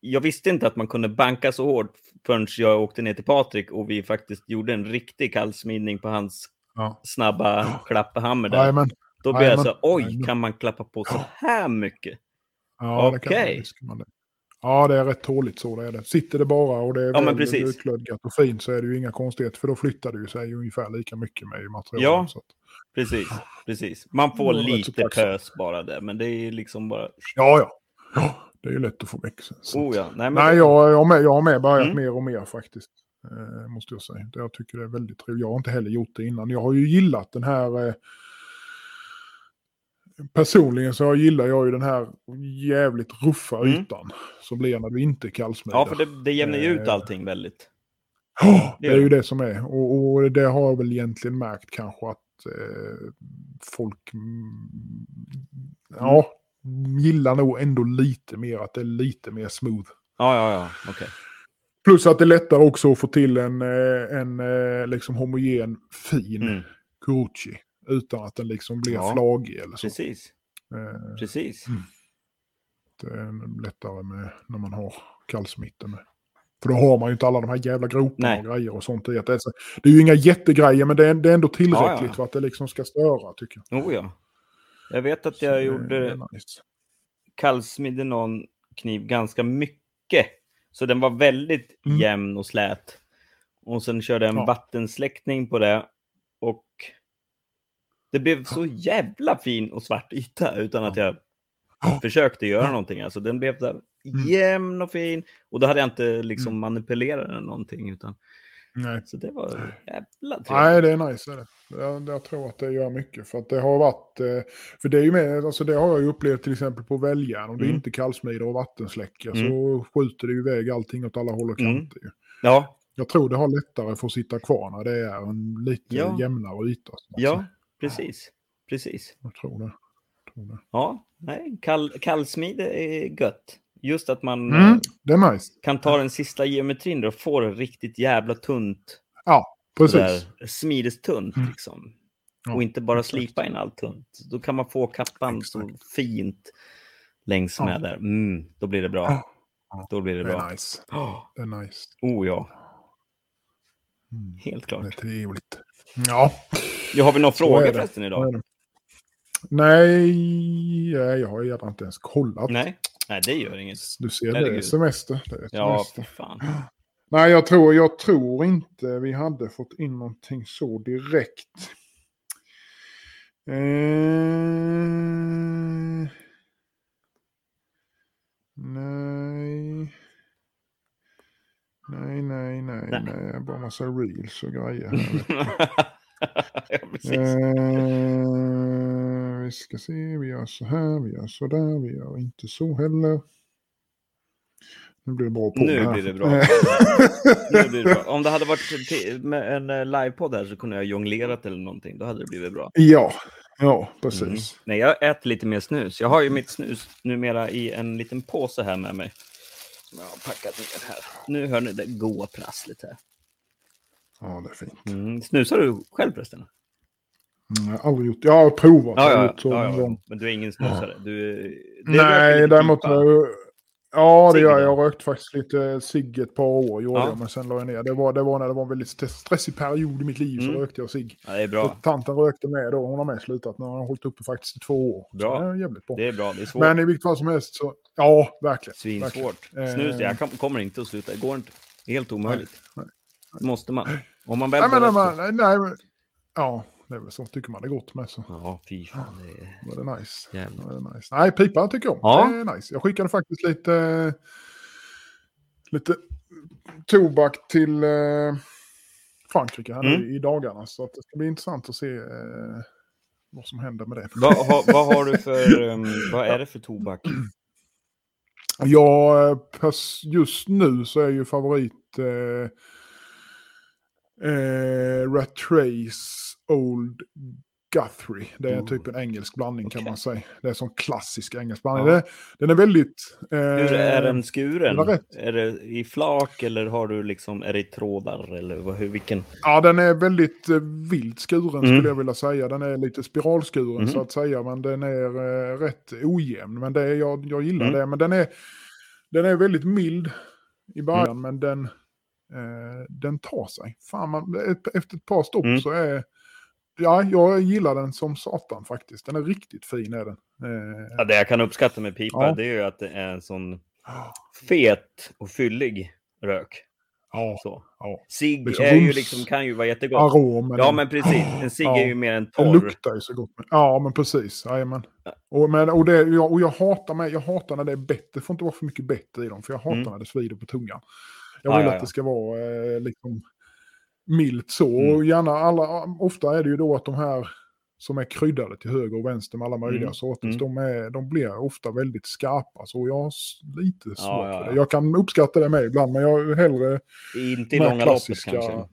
Jag visste inte att man kunde banka så hårt förrän jag åkte ner till Patrik och vi faktiskt gjorde en riktig kallsmidning på hans Ja. snabba klapphammer där. Jajamän. Då blir jag så oj, Jajamän. kan man klappa på så här mycket? Ja, Okej. det. Ja, det är rätt tåligt så det är det. Sitter det bara och det är Ja, men väl precis. utlödgat och fint så är det ju inga konstigheter för då flyttar det ju sig ungefär lika mycket med material. Ja. Så att, Precis, precis. Man får så lite pös bara där, men det är liksom bara... ja, ja. ja. Det är ju lätt att få väck. Så. Oh ja. Nej, men Nej, jag, jag, har med, jag har med börjat Mm. mer och mer faktiskt. Eh, måste jag säga. Jag tycker det är väldigt trevligt. Jag har inte heller gjort det innan. Jag har ju gillat den här... Eh, personligen så gillar jag ju den här jävligt ruffa Mm. ytan. Som blir när du inte kallsmidar. Ja, för det, det jämnar ju ut Eh, allting väldigt. Ja, det är ju det som är. Och, och det har jag väl egentligen märkt kanske att eh, folk mm, ja, gillar nog ändå lite mer att det är lite mer smooth. Ja, ja, ja. Okej. Plus att det är lättare också att få till en, eh, en eh, liksom homogen fin Mm. Gucci. Utan att den liksom blir Ja. flagig eller så. Precis, Eh, precis. det är lättare med när man har kallsmitte med. För då har man ju inte alla de här jävla groparna och grejer och sånt. i. Det är, så- det är ju inga jättegrejer men det är, det är ändå tillräckligt Ja, ja. för att det liksom ska störa tycker jag. Oh ja. Jag vet att Så jag det- gjorde nice. kallsmidde någon kniv ganska mycket. Så den var väldigt Mm. jämn och slät. Och sen körde jag en Ja. vattensläckning på det. Och det blev så jävla fin och svart yta utan att jag Ja. försökte göra någonting. Alltså den blev här Mm. jämn och fin. Och då hade jag inte liksom manipulerat den någonting. Utan, Nej. så det var jävla trevligt. Nej, det är nice. är Det. Jag, jag tror att det gör mycket. För att det har varit... eh, För det är ju med, alltså det har jag ju upplevt till exempel på väljaren. Om det Mm. inte kallsmider och vattensläcker Mm. så skjuter det ju iväg allting åt alla håll och Mm. kanter. ju. Ja, Jag tror det har lättare för att sitta kvar när det är en lite Ja. jämnare yta. så att ja. Precis. Precis. Jag tror det. Jag tror det. Ja, nej, kall, kallsmide är gött. Just att man Mm, eh, det nice. kan ta den sista geometrin då och få det riktigt jävla tunt. Ja, precis. Smidestunt Mm. liksom. Ja, och inte bara exakt. slipa in allt tunt. Då kan man få kappan så fint längs Ja. med där. Mm, då blir det bra. Ja. Då blir det Det bra. nice. Oh, Det är nice. oh ja, Mm. helt Det klart. är trevligt. Ja. Ja, har vi är det. förresten idag? Nej, jag har redan inte ens kollat. Nej, nej, det gör inget. Du ser, det är Herregud. semester. Det är Ja, semester. fan. Nej, jag tror, jag tror inte vi hade fått in någonting så direkt. Eh... Nej. Nej, nej, nej, Nej. nej. Bara massa reels och grejer. här. ja. Eh, vi ska se, vi gör så här, vi gör så där, vi gör inte så heller. Nu blir det bra på Nu blir det bra. Nu blir det bra. Om det hade varit med en eh, livepodd här så kunde jag jonglerat eller någonting. Då hade det blivit bra. ja, ja, Mm. precis. Nej, jag äter lite mer snus. Jag har ju mitt snus numera i en liten påse här med mig. Jag har packat ner här. Nu hör ni det goa prasslet här. Ja, det är fint. Mm. Snusar du själv förresten? Mm, jag har aldrig gjort Jag har provat. Ja, ja, så ja, ja. Men du är ingen snusare? Du, det Nej, däremot Ja, det gör jag. Jag rökt faktiskt lite cigg ett par år, gjorde Ja. jag, men sen la jag ner. Det var, det var när det var en väldigt st- stressig period i mitt liv så Mm. rökte jag cigg. Ja, det är Så bra. Tanten rökte med då, hon har med slutat. Nu har hon hållit uppe faktiskt i två år. Bra. Så det är jävligt bra. Det är bra. Det är svårt. Men i vilket fall som helst så, ja, verkligen. verkligen. Svinsvårt. Eh, Snus, jag kan, kommer inte att sluta. Det går inte. Helt omöjligt. nej, Måste man. Om man väl Nej, men, börjar nej, nej, men, ja, det är väl så. Tycker man det är gott med så Ja, fy fan. Det är då är det nice. jävligt. Då är det nice. Nej, pipa tycker jag om. Ja. Det är nice. Jag skickade faktiskt lite, lite tobak till eh, Frankrike här nu Mm. i dagarna. Så att det ska bli intressant att se eh, vad som händer med det. Vad, har- vad har du för, um, vad är det för tobak? Ja, eh, just nu så är ju favorit eh, eh, Ratrace Old Guthrie. Det är Oh. typ en engelsk blandning kan Okej. man säga. Det är som klassisk engelsk blandning. Ja. Det, den är väldigt... Eh, Hur är den skuren? rätt. Är det i flak eller har du liksom, är det i trådar eller vad, hur, vilken? Ja, den är väldigt eh, vilt skuren Mm. skulle jag vilja säga. Den är lite spiralskuren Mm. så att säga, men den är eh, rätt ojämn. Men det är, jag, jag gillar Mm. det. Men den är, den är väldigt mild i början, men den, eh, den tar sig. Fan, man, ett, efter ett par stopp Mm. så är ja, jag gillar den som satan faktiskt. Den är riktigt fin är den. Eh, Ja, det jag kan uppskatta med pipa Ja. det är ju att det är en sån fet och fyllig rök. ja, Så. ja. Cigg är ju liksom, kan ju vara jättegott. Aromen. Ja, men precis. En cigg Ja. är ju mer en Den torr. luktar ju så gott. Ja, men precis. Jajamän. Och, men, och, det, jag, och jag hatar med, jag hatar när det är bett. Det får inte vara för mycket bett i dem, för jag hatar Mm. när det svider på tungan. Jag Ja, vill ja, att ja. det ska vara eh, liksom milt så. Mm. Och gärna alla, ofta är det ju då att de här som är kryddade till höger och vänster med alla möjliga Mm. sorters, Mm. de, är, de blir ofta väldigt skarpa. Så jag har lite svårt ja, ja. det. Jag kan uppskatta det med ibland, men jag är hellre Inte i långa klassiska- loppet kanske.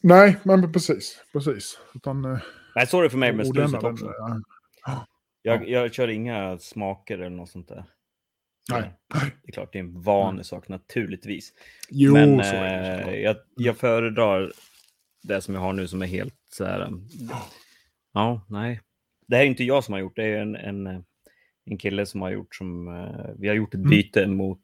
Nej, men precis. precis. Utan, eh, Nej, så är det för mig med snuset också. ja. Jag, jag kör inga smaker eller något sånt där. Nej. Det är klart, det är en vanlig sak naturligtvis. Jo, Men eh, jag, jag föredrar det som jag har nu som är helt så här... Ja, nej. Det här är inte jag som har gjort, det är en, en, eh, en kille som har gjort som... eh, Vi har gjort ett Mm. byte mot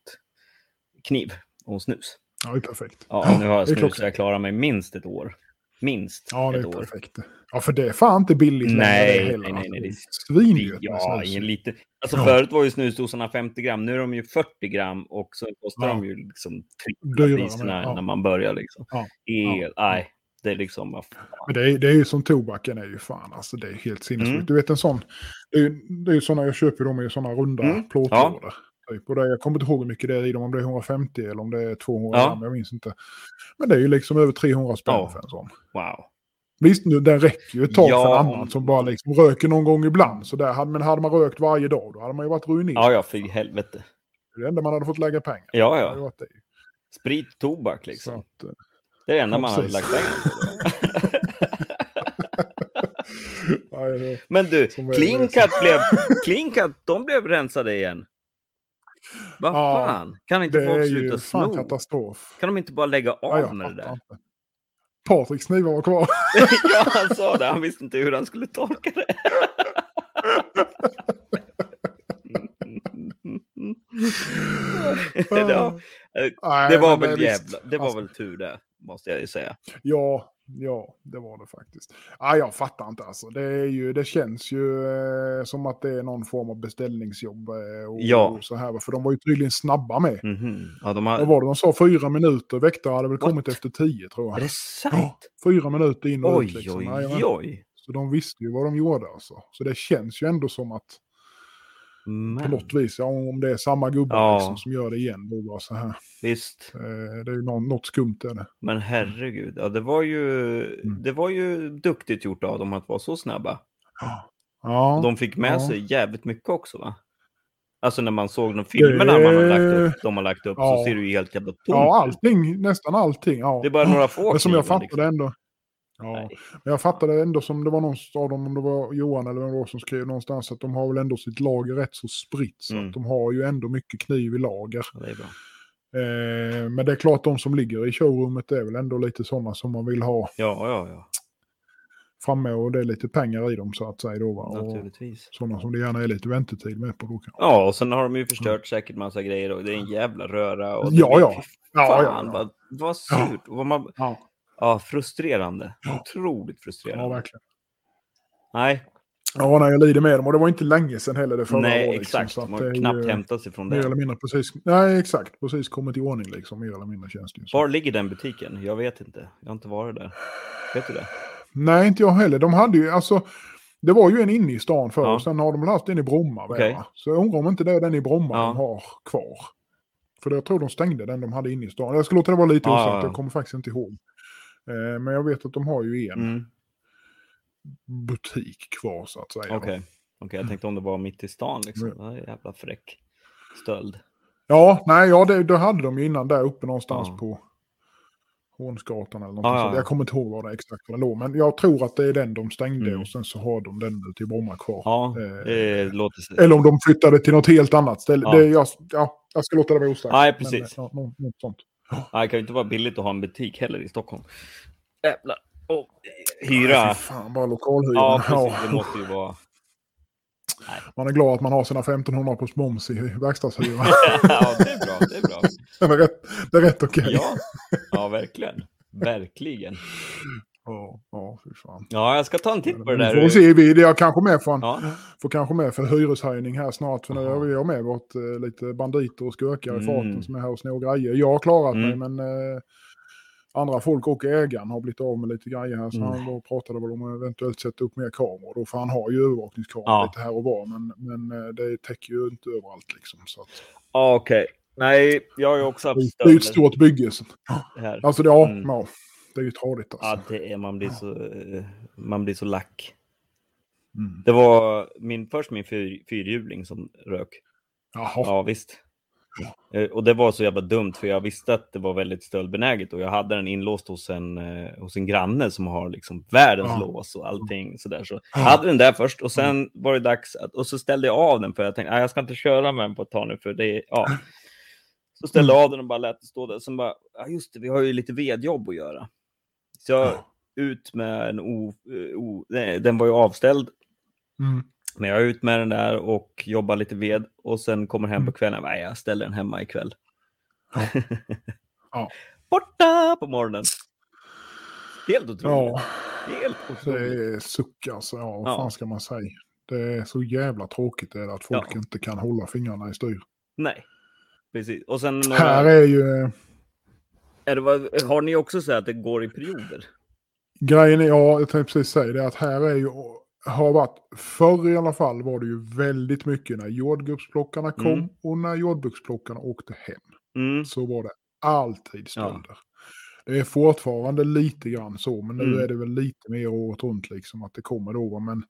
kniv och snus. Ja, det är perfekt. Ja, nu har jag snus så jag klarar mig minst ett år. Minst Ja, det ett är år. perfekt. Ja, för det är fan inte billigt Nej, nej, nej, nej, det är Svindyrt Ja, ingen liten. Alltså Ja. förut var ju snusdosorna 50 gram, nu är de ju 40 gram och så kostar Ja. de ju liksom trippla priserna ja. när man börjar liksom. Ja. El, nej, det är liksom... Men det är, det är ju som tobaken är ju fan, alltså det är helt sinnessjukt. Mm. Du vet en sån, det är ju det är ju såna jag köper, de är ju såna runda Mm, plåtlådor. Typ. Och det, jag kommer inte ihåg hur mycket det är i dem, om det är 150 eller om det är 200 Ja. gram, jag minns inte. Men det är ju liksom över 300 spänn Ja. för en sån. Wow. Visst, nu, den räcker ju ett tag Ja, för en annan som bara liksom röker någon gång ibland. Så där, hade- men hade man rökt varje dag, då hade man ju varit ruinerad. Ja, ja, för i helvete. Det är det enda man hade fått lägga pengar. Ja, hade ja. det. Sprit, tobak liksom. att, eh, Det är det enda Ja, man hade precis. lagt pengar på. ja, Men du, Cut blev... De blev rensade igen. Vad Ja, fan? Kan inte det folk sluta sno? katastrof. Kan de inte bara lägga Ja, av jag med det där? inte. Patriks knivar var kvar. ja, han sa det. Han visste inte hur han skulle tolka det. ja, Nej, det var väl jävla, det var Alltså, väl tur det, måste jag ju säga. Ja, ja, det var det faktiskt. Ja, jag fattar inte alltså. Det, är ju, det känns ju eh, som att det är någon form av beställningsjobb. Eh, och, Ja. och så här. För de var ju tydligen snabba med. Mhm. Ja, de Vad har... var det de sa? Fyra minuter. Väktare hade väl What? kommit efter tio tror jag. Är det sant? fyra minuter in och ut Oj, liksom. oj, Jajamän. oj. Så de visste ju vad de gjorde alltså. Så det känns ju ändå som att på Men, något vis, ja, om det är samma gubbar Ja. liksom, som gör det igen, då var så här. visst. Eh, det är ju något skumt är det. Men herregud, ja, det var ju, Mm. det var ju duktigt gjort av dem att vara så snabba. Ja, De fick med ja. sig jävligt mycket också va? Alltså när man såg de filmerna man har lagt upp, de har lagt upp så Ja. ser det ju helt jävla tomt ja, allting, nästan allting. Ja. Det är bara några få Men som jag fattade liksom. ändå. Ja, Nej. men jag fattade ändå som det var någon av dem, om det var Johan eller vem det var som skrev någonstans, att de har väl ändå sitt lager rätt så spritt. Så Mm. att de har ju ändå mycket kniv i lager. Ja, det är bra. Eh, men det är klart de som ligger i showroomet är väl ändå lite sådana som man vill ha Ja, ja, ja. framme och det är lite pengar i dem så att säga. Då, va? Och Naturligtvis. sådana som det gärna är lite väntetid med på. Då kanske. Ja, och sen har de ju förstört säkert massa grejer och det är en jävla röra. Och Ja, blir- ja. fy Ja, Fan, ja, ja. Vad, vad Ja. surt. Vad man, Ja, ja, frustrerande. Ja. Otroligt ja, frustrerande. verkligen. Nej, Ja, när jag lider med dem. Och det var inte länge sedan heller det förra nej var, liksom, exakt. Man det har knappt hämtat sig från Mer eller det. mindre precis. Nej, exakt. Precis kommit i ordning liksom. Mer eller mindre känns det ju. Var ligger den butiken? Jag vet inte. Jag har inte varit där. Vet du det? Nej, inte jag heller. De hade ju, alltså, det var ju en inne i stan förr Ja. och sen har de haft en i Bromma. väl, va? Så jag undrar om inte det är den i Bromma Ja. de har kvar. För jag tror de stängde den de hade inne i stan. Jag ska låta det vara lite Ja, osagt, ja, ja. jag kommer faktiskt inte ihåg. Eh, men jag vet att de har ju en Mm. butik kvar så att säga. Okej. Okej, jag tänkte om det var mitt i stan liksom. Mm. Jävla fräck stöld. Ja, nej, ja, det, det hade de ju innan där uppe någonstans Ja. på Hornsgatan eller något. Ja, ja. Jag kommer inte ihåg vad det exakt var låg. Men jag tror att det är den de stängde Mm. och sen så har de den ute i Bromma kvar. Ja, Eh, det låter sig. Eller om de flyttade till något helt annat ställe. Ja. Det, jag, ja, jag ska låta det vara osagt. Nej, Men, precis. ja, något, något sånt. Nej, det kan ju inte vara billigt att ha en butik heller i Stockholm. Jävlar. Och Nej, hyra. fy fan, bara lokalhyran. Ja, Ja, precis. Det måste ju vara... Man är glad att man har sina 1500 på moms i verkstadshyra. ja, det är bra. Det är bra. det är rätt, det är rätt okej. Ja, ja verkligen. Verkligen. Ja, ja, fy fan. Ja, jag ska ta en titt på det Vi där. får se, vi, är jag kanske med för en, Ja. får kanske med för hyreshöjning här snart. För nu har vi med vårt eh, lite banditer och skurkar i Mm. farten som är här och snor grejer. Jag har klarat Mm. mig men eh, andra folk och ägaren har blivit av med lite grejer här. Så Mm. han då pratade väl om att eventuellt sätta upp mer kameror. Då, för han har ju övervakningskameror Ja. lite här och var. Men, men eh, det täcker ju inte överallt liksom. Så att, Ja, Okej. Nej, jag har ju också haft det är ett stort bygge. så-. Alltså det, ja, Mm. ja, det är ju tradigt alltså. Ja, det är, man, blir så, eh, man blir så lack. Mm. Det var min, först min fyr, fyrhjuling som rök. Jaha. Ja, visst. Eh, Och det var så jävla dumt för jag visste att det var väldigt stöldbenäget och jag hade den inlåst hos en, eh, hos en granne som har liksom världens Ja. lås och allting sådär. Så Ja. jag hade den där först och sen var det dags att, och så ställde jag av den för jag tänkte "Nej, jag ska inte köra med den på ett tag nu för det är, ja. Så ställde jag av den och bara lät den stå där. Sen bara, ja just det, vi har ju lite vedjobb att göra. Så jag Ja. ut med en o, eh, o nej, den var ju avställd Mm. men jag är ut med den där och jobbar lite ved och sen kommer hem på Mm. kvällen. Nej, jag ställer den hemma ikväll. Ja. Borta på morgonen. Helt otroligt. Ja, Helt det otroligt. är suck alltså. Ja, vad Ja. fan ska man säga? Det är så jävla tråkigt det att folk Ja. inte kan hålla fingrarna i styr. Nej, precis. Och sen några, Här är ju... är det, har ni också så att det går i perioder? Grejen är, ja, jag tänkte precis säga det, att här är ju, har varit, förr i alla fall var det ju väldigt mycket när jordgubbsplockarna kom Mm. och när jordgubbsplockarna åkte hem. Mm. Så var det alltid stölder. Det är fortfarande lite grann så, men nu Mm. är det väl lite mer året runt liksom att det kommer då. Men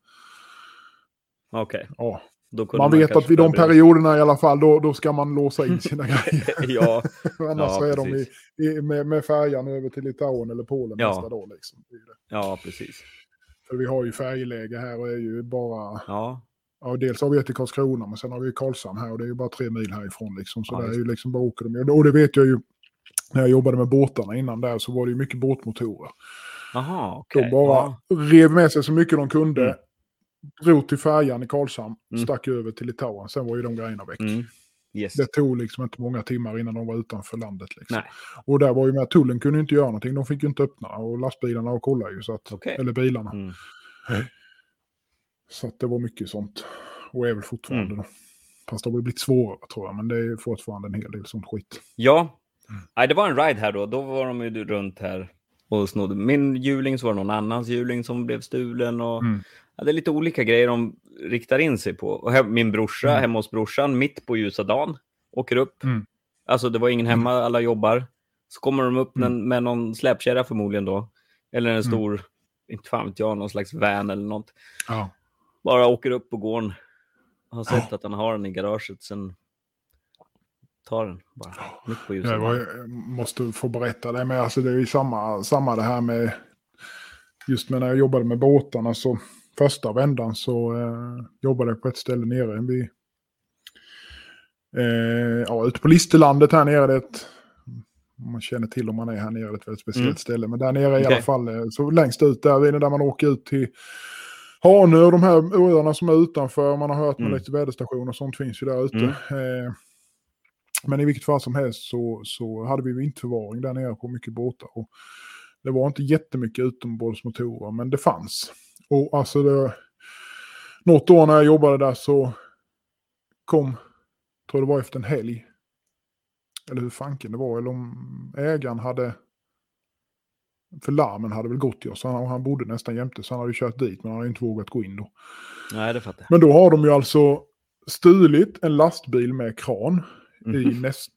Okej, ja, då kunde man vet att vid de perioderna i alla fall, då, då ska man låsa in sina grejer. ja, Annars Ja, är de i, i, med, med färjan över till Litauen eller Polen Ja. nästa dag. Liksom. Ja, precis. För vi har ju färjeläge här och är ju bara Ja, Ja, dels har vi ett i Karlskrona, men sen har vi Karlshamn här och det är ju bara tre mil härifrån. Liksom, så Ja, det är ju liksom bara åker de. Och det vet jag ju, när jag jobbade med båtarna innan där så var det ju mycket båtmotorer. jaha, okej. De bara Ja. rev med sig så mycket de kunde, Mm. Drog till färjan i Karlshamn, Mm. stack över till Litauen. Sen var ju de grejerna väck. Mm. Yes. Det tog liksom inte många timmar innan de var utanför landet. Liksom. Nej. Och där var ju med, tullen kunde inte göra någonting, de fick ju inte öppna och lastbilarna och kolla ju. Så att, Okej. Eller bilarna. Mm. Så att det var mycket sånt. Och är väl fortfarande Mm. Fast det har blivit svårare tror jag, men det är fortfarande en hel del sånt skit. Ja, Mm. Nej, det var en ride här då. Då var de ju runt här och snodde. Min hjuling så var det någon annans hjuling som blev stulen. Och... Mm. Ja, det är lite olika grejer de riktar in sig på. Och här, min brorsa, Mm. hemma hos brorsan, mitt på ljusa dagen, åker upp. Mm. Alltså det var ingen hemma, alla jobbar. Så kommer de upp Mm. med, någon släpkärra förmodligen då. Eller en Mm. stor, inte fan vet jag, någon slags van eller något. Ja. Bara åker upp på gården. Har sett att han har den i garaget, sen tar den bara mitt på ljusa dagen. jag måste få berätta det, men alltså det är ju samma, samma det här med... Just när jag jobbade med båtarna så första vändan så eh, jobbade jag på ett ställe nere vid... Eh, ja, ute på Listerlandet här nere. Det är man känner till om man är här nere, det är ett väldigt speciellt Mm. ställe. Men där nere i Okej. alla fall, eh, så längst ut där, vid- där man åker ut till Hanö och de här öarna som är utanför. Man har hört med Mm. lite väderstationer och sånt finns ju där ute. Mm. Eh, men i vilket fall som helst så, så hade vi vinterförvaring där nere på mycket båtar. Och det var inte jättemycket utombordsmotorer, men det fanns. Och alltså det, något år när jag jobbade där så kom, tror det var efter en helg, eller hur fanken det var, eller om ägaren hade, för larmen hade väl gått till oss, han, han bodde nästan jämte så han hade kört dit, men han hade inte vågat gå in då. Nej, det fattar jag. Men då har de ju alltså stulit en lastbil med kran i Mhm. näst,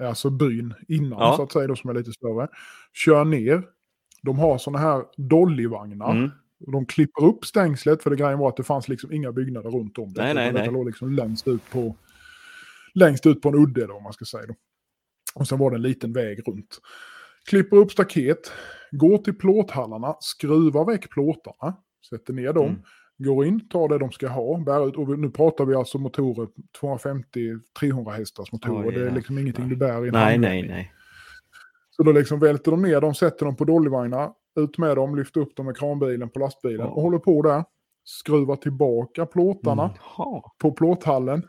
alltså byn innan Ja. så att säga, då, som är lite större. Kör ner. De har sådana här dollyvagnar. Mm. De klipper upp stängslet för det grejen var att det fanns liksom inga byggnader runt om. det. Nej, nej, Detta nej. låg liksom längst ut på, längst ut på en udde då, om man ska säga. Då. Och sen var det en liten väg runt. Klipper upp staket, går till plåthallarna, skruvar väck plåtarna, sätter ner dem, Mm. går in, tar det de ska ha, bär ut. Och nu pratar vi alltså motorer, 250-300 hästars motorer. Oj, det är liksom ingenting du bär i Nej, nej, nej. Så då liksom välter de ner dem, sätter dem på dollyvagnar, ut med dem, lyfter upp dem med kranbilen på lastbilen och håller på där. Skruvar tillbaka plåtarna Mm. På plåthallen.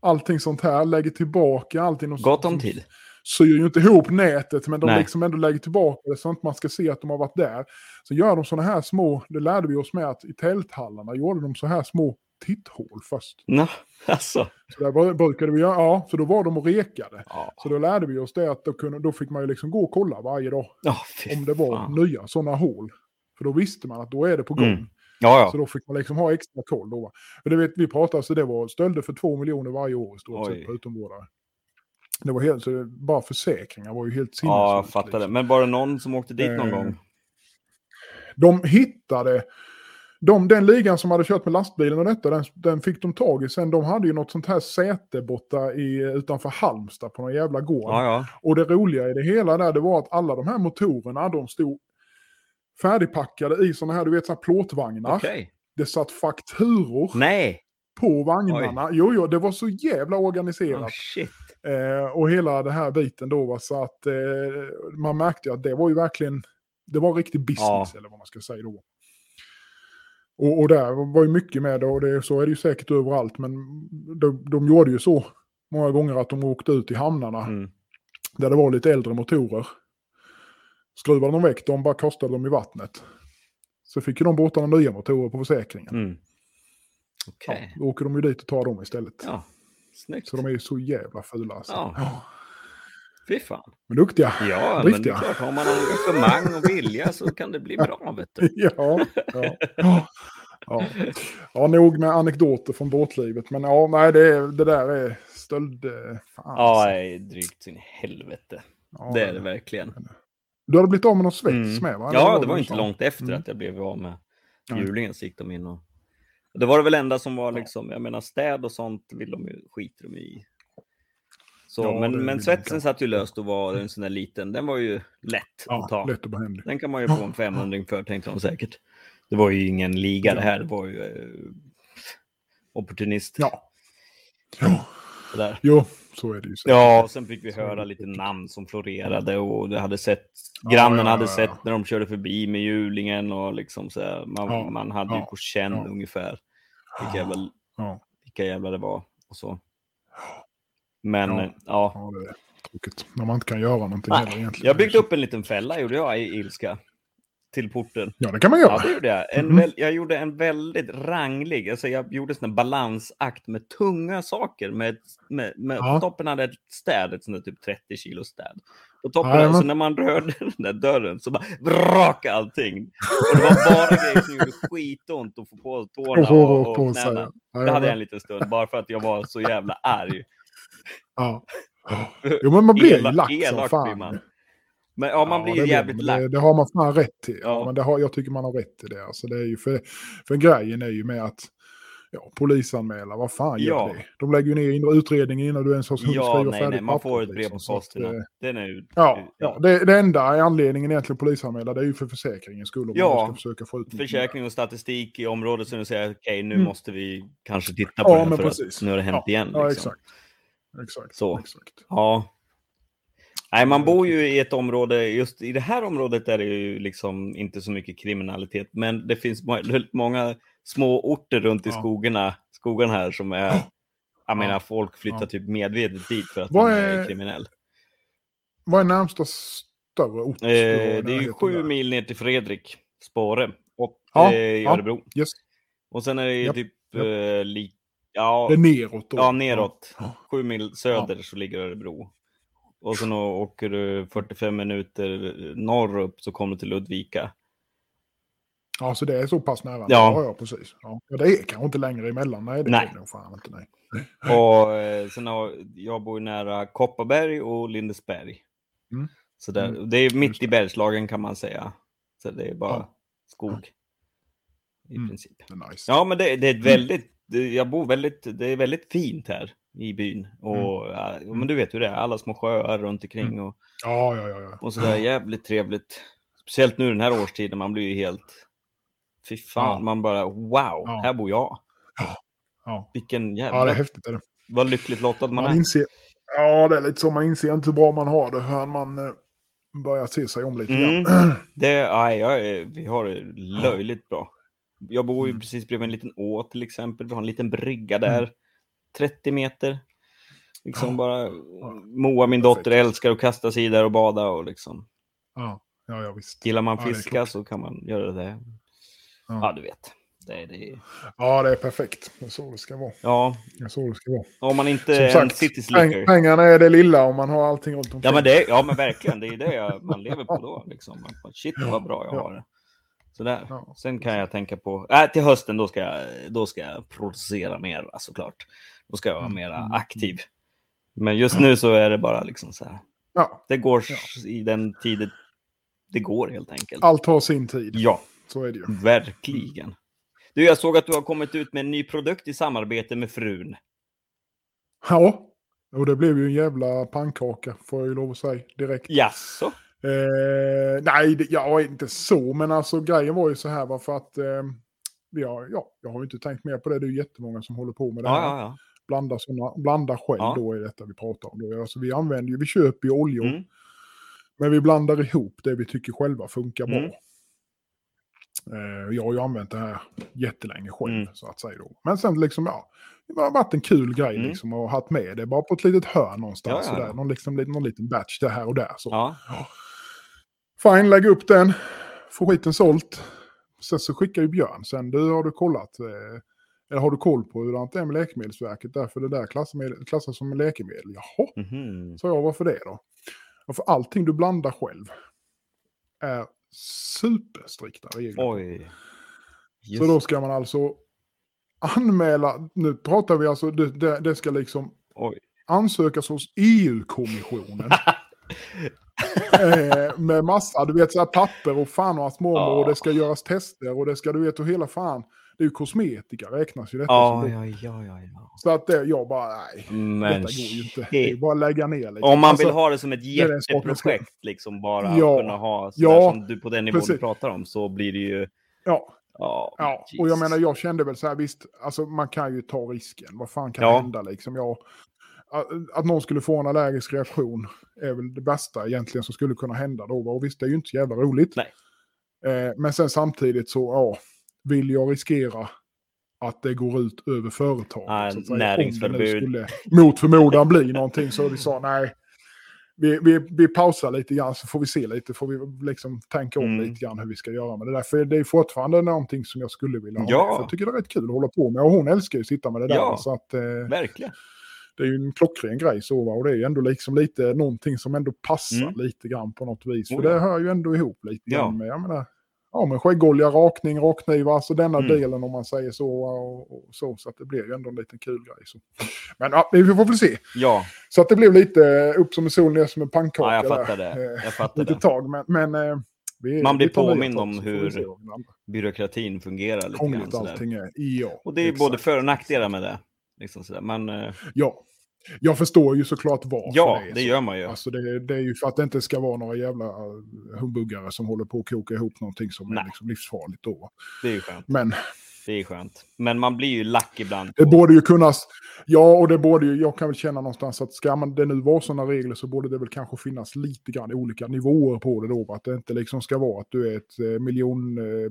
Allting sånt här, lägger tillbaka allting. Gott om tid. syr ju inte ihop nätet, men de Nej. liksom ändå lägger tillbaka det så att man ska se att de har varit där. Så gör de sådana här små, det lärde vi oss med att i tälthallarna gjorde de så här små titthål först. Nå, alltså. Så där bru- brukade vi göra, ja, så då var de och rekade. Ja, Så då lärde vi oss det att då, kunde, då fick man ju liksom gå och kolla varje dag ja om det var fan. nya sådana hål. För då visste man att då är det på gång. Mm. Ja, Så ja. då fick man liksom ha extra koll. Då. För det vet, vi pratade, så det var stölder för två miljoner varje år i stort sett på utomvårdare. Det var helt, så det, bara försäkringar var ju helt sinnessjukt. Ja, jag fattar det. liksom. Men var det någon som åkte dit någon Eh, gång? De hittade, de, den ligan som hade kört med lastbilen och detta, den, den fick de tag i sen. De hade ju något sånt här säte borta i, utanför Halmstad på någon jävla gård. Ja, ja. Och det roliga i det hela där, det var att alla de här motorerna, de stod färdigpackade i sådana här, du vet, så här plåtvagnar. Okej. Det satt fakturor Nej! på vagnarna. Jo, jo, det var så jävla organiserat. Oh. Eh, och hela den här biten då var så att eh, man märkte att det var ju verkligen, det var riktig business eller vad man ska säga då. Och, och där var ju mycket med det och det, så är det ju säkert överallt men de, de gjorde ju så många gånger att de åkte ut i hamnarna Mm. där det var lite äldre motorer. Skruvade de väck dem, bara kastade dem i vattnet. Så fick ju de båtarna nya motorer på försäkringen. Mm. Ja, Okej. då åker de ju dit och tar dem istället. Ja. Snyggt. Så de är ju så jävla fula alltså. Ja. Fy fan. Men duktiga. Ja, men det är Riktiga. klart, har man engagemang och vilja så kan det bli bra, vet du. Ja, ja, ja. Ja. ja, nog med anekdoter från båtlivet. Men ja, nej, det, det där är stöld... eh, Fan, Ja, alltså. nej, drygt sin helvete. Ja, Det är det verkligen. Du hade blivit av med någon svets Mm. med va? Ja, det var inte långt efter Mm. att jag blev av med hjulingen så gick de in och Det var det väl enda som var liksom, jag menar städ och sånt vill de ju, skiter de i. Så, Ja, men, men svetsen satt ju löst och var en sån där liten, den var ju lätt att ta. Ja, lätt behändig. Den kan man ju få en 500 för tänkte de säkert. Det var ju ingen liga det här, det var ju eh, opportunist. Ja. Ja, Sådär. jo, så är det ju. säkert. Ja, och sen fick vi höra lite namn som florerade och det hade sett, Ja, grannen ja, hade ja, sett ja. när de körde förbi med hjulingen och liksom så här, man, Ja, man hade ju ja, på känn ja. ungefär vilka jävla, Ja, vilka jävla det var och så. Men Ja. ja, ja. ja, det är tråkigt. När man inte kan göra någonting Nej, heller egentligen. jag byggde upp en liten fälla gjorde jag i ilska till porten. Ja, det kan man Ja, göra. det gjorde jag. En väl, jag gjorde en väldigt ranglig, alltså jag gjorde en balansakt med tunga saker. Med, med, med Ja. På toppen hade ett städ, ett sånt där typ 30 kilo städ. På toppen, Jajamän. så när man rörde den där dörren så bara brakade allting. Och det var bara grejer som gjorde skitont att få på tårna Och få och, och knäna. Ja, Det hade jag en liten stund, bara för att jag var så jävla arg. Ja. Jo, men man blir ju lack som fan. man. Men ja, man ju blir jävligt lack. Det, det har man fan rätt till. Ja. Ja. men det har, jag tycker man har rätt till det. Alltså, det är ju för, för grejen är ju med att ja, polisanmäla, vad fan gör Ja. det? De lägger ju ner in- utredningen innan du ens har hunnit Ja, skriva nej, färdigt nej, man får ett brev på liksom. Att, posten. eh, Den är ju... Ja, ja det, det enda anledningen egentligen polisanmäla, det är ju för försäkringens skull. Ja, man ska försöka få ut försäkring och statistik i området så nu säger okej nu Mm. måste vi kanske titta på Ja, det för precis. att nu har det hänt Ja, igen. Ja, Liksom. exakt. Exakt. Så. exakt. Ja. Nej, man bor ju i ett område, just i det här området är det ju liksom inte så mycket kriminalitet, men det finns väldigt många små orter runt i Ja. skogarna, skogarna här som är, jag Ja. menar folk flyttar Ja. typ medvetet dit för att Vad de är, är- kriminell. Vad är närmsta större ort? Eh, det är ju sju mil ner till Fredrik, Spåre och Ja, eh. Örebro. Yes. Och sen är det ju Japp, typ japp. eh, ja, Det är neråt då. Ja, neråt. Ja. Sju mil söder så ligger Örebro. Och sen åker du 45 minuter norrut så kommer du till Ludvika. Ja, så det är så pass nära. Ja. ja, ja precis. Ja. Ja, det är kanske inte längre emellan. Nej, det Nej. är det nog fan inte. Nej. Och eh, sen har, jag bor nära Kopparberg och Lindesberg. Mm. Så där, Mm. det är mitt Just i. Bergslagen kan man säga. Så det är bara Ja. skog. I Mm. princip. Nice. Ja, men det, det är ett väldigt, det, jag bor väldigt, det är väldigt fint här i byn. Och ja, men du vet hur det är, alla små sjöar runt omkring och, Ja, ja, ja. ja. och sådär jävligt trevligt. Speciellt nu den här årstiden, man blir ju helt, fy fan, Ja. man bara wow, Ja. här bor jag. Ja, Vilken ja jävla, det är häftigt. Är det. vad lyckligt lottad man Man är. inser, ja, det är lite så. Man inser inte hur bra man har det förrän man eh, börjar se sig om lite Mm. grann. Det, aj, jag vi har det löjligt bra. Jag bor ju Mm. precis bredvid en liten å till exempel. Vi har en liten brygga där. 30 meter. Liksom Ja. bara... Moa, min dotter, Perfekt. älskar att kasta sig där och bada och liksom... Ja, ja, ja visst. Gillar man Ja, fiska klart. så kan man göra det. Ja, Ja. du vet. Det, det, ja, det är perfekt. Det är så det ska vara. ja, Det är så det ska vara. om man inte är en city slicker. pengarna är det lilla om man har allting runt omkring. Ja men, det, ja, men verkligen. Det är det man lever på då. Liksom. Shit vad bra jag Ja. har det. Sådär. Ja, Sen kan jag tänka på... Äh, till hösten då ska, jag, då ska jag producera mer såklart. Då ska jag vara Mm, mer mm, aktiv. Men just nu så är det bara liksom så här. Ja, Det går Ja. i den tiden det går helt enkelt. allt har sin tid. Ja, Så är det ju. verkligen. Du, jag såg att du har kommit ut med en ny produkt i samarbete med frun. Ja, och det blev ju en jävla pannkaka får jag ju lov att säga direkt. Jaså? Eh, nej, ja, inte så, men alltså grejen var ju så här varför att eh, vi har, ja, jag har ju inte tänkt mer på det. Det är ju jättemånga som håller på med det Ja, här. ja, ja. Blanda, såna, blanda själv Ja. då är detta vi pratar om. Då. Alltså, vi använder ju, vi köper ju oljor, Mm. men vi blandar ihop det vi tycker själva funkar bra. Mm. Eh, jag har ju använt det här jättelänge själv, Mm. så att säga. Då. Men sen liksom, ja, det har varit en kul grej Mm. liksom ha haft med det bara på ett litet hörn någonstans. Ja, ja. Sådär. Någon, liksom, någon liten batch det här och där. Så. ja. Fine, lägg upp den. Få skiten sålt. Sen så skickar ju Björn sen. Du, har du kollat? Eh, eller har du koll på hur det är med Läkemedelsverket? Därför det där klassas, som läkemedel. Jaha, Mhm. sa jag. Varför det då? Och för allting du blandar själv är superstrikta regler. Oj. Så då ska man alltså anmäla, nu pratar vi alltså, det, det, det ska liksom Oj. ansökas hos EU-kommissionen. eh, med massa, du vet, så här papper och fan och hans mormor Ja. och det ska göras tester och det ska, du vet, och hela fan. Det är ju kosmetika räknas ju detta Ja, som. ja, ja, ja, ja. Så att det, jag bara, nej, Men detta går ju inte. Det är bara att lägga ner liksom. Om man Alltså, vill ha det som ett jätteprojekt, liksom bara Ja, kunna ha ja, som du på den nivån du pratar om, så blir det ju... Ja, Ja, ja. och jag Jesus. menar jag kände väl så här, visst, alltså man kan ju ta risken. Vad fan kan Ja. hända liksom? Jag, att, någon skulle få en allergisk reaktion är väl det bästa egentligen som skulle kunna hända då. Och visst, det är ju inte så jävla roligt. Eh, men sen samtidigt så, ja, vill jag riskera att det går ut över företaget? Nu näringsförbud. skulle mot förmodan bli någonting så vi sa nej. Vi, vi, vi pausar lite grann så får vi se lite, får vi liksom tänka om Mm. lite grann hur vi ska göra med det där. För det är fortfarande någonting som jag skulle vilja ha. Ja. För jag tycker det är rätt kul att hålla på med och hon älskar ju att sitta med det där. Ja. Så att, eh, Verkligen. det är ju en klockren grej så va? och det är ju ändå liksom lite någonting som ändå passar Mm. lite grann på något vis. För Oh ja. det hör ju ändå ihop lite grann med, jag menar, ja men skäggolja, rakning, rakknivar, alltså denna Mm. delen om man säger så och, och så. Så att det blir ju ändå en liten kul grej. Så. Men ja, vi får väl se. Ja, Så att det blev lite upp som en sol, ner som en pannkaka. ja jag där, fattar det. eh, Jag fattar Lite det. tag, men, men eh, vi, Man blir påmind om hur-. Byråkratin fungerar lite Krångligt allting är. Ja, Och det är exakt. både för och nackdelar med det. Liksom. Men eh, Ja. Jag förstår ju såklart varför ja, det är det gör man ju. Alltså det, det är ju för att det inte ska vara några jävla eh, humbuggare som håller på att koka ihop någonting som Nej. är liksom livsfarligt då. Det är ju skönt. Men Det är skönt. Men man blir ju lack ibland. det borde ju kunna... Ja, och det borde ju... Jag kan väl känna någonstans att ska man det nu vara sådana regler så borde det väl kanske finnas lite grann olika nivåer på det då. Att det inte liksom ska vara att du är ett eh, miljon... Eh,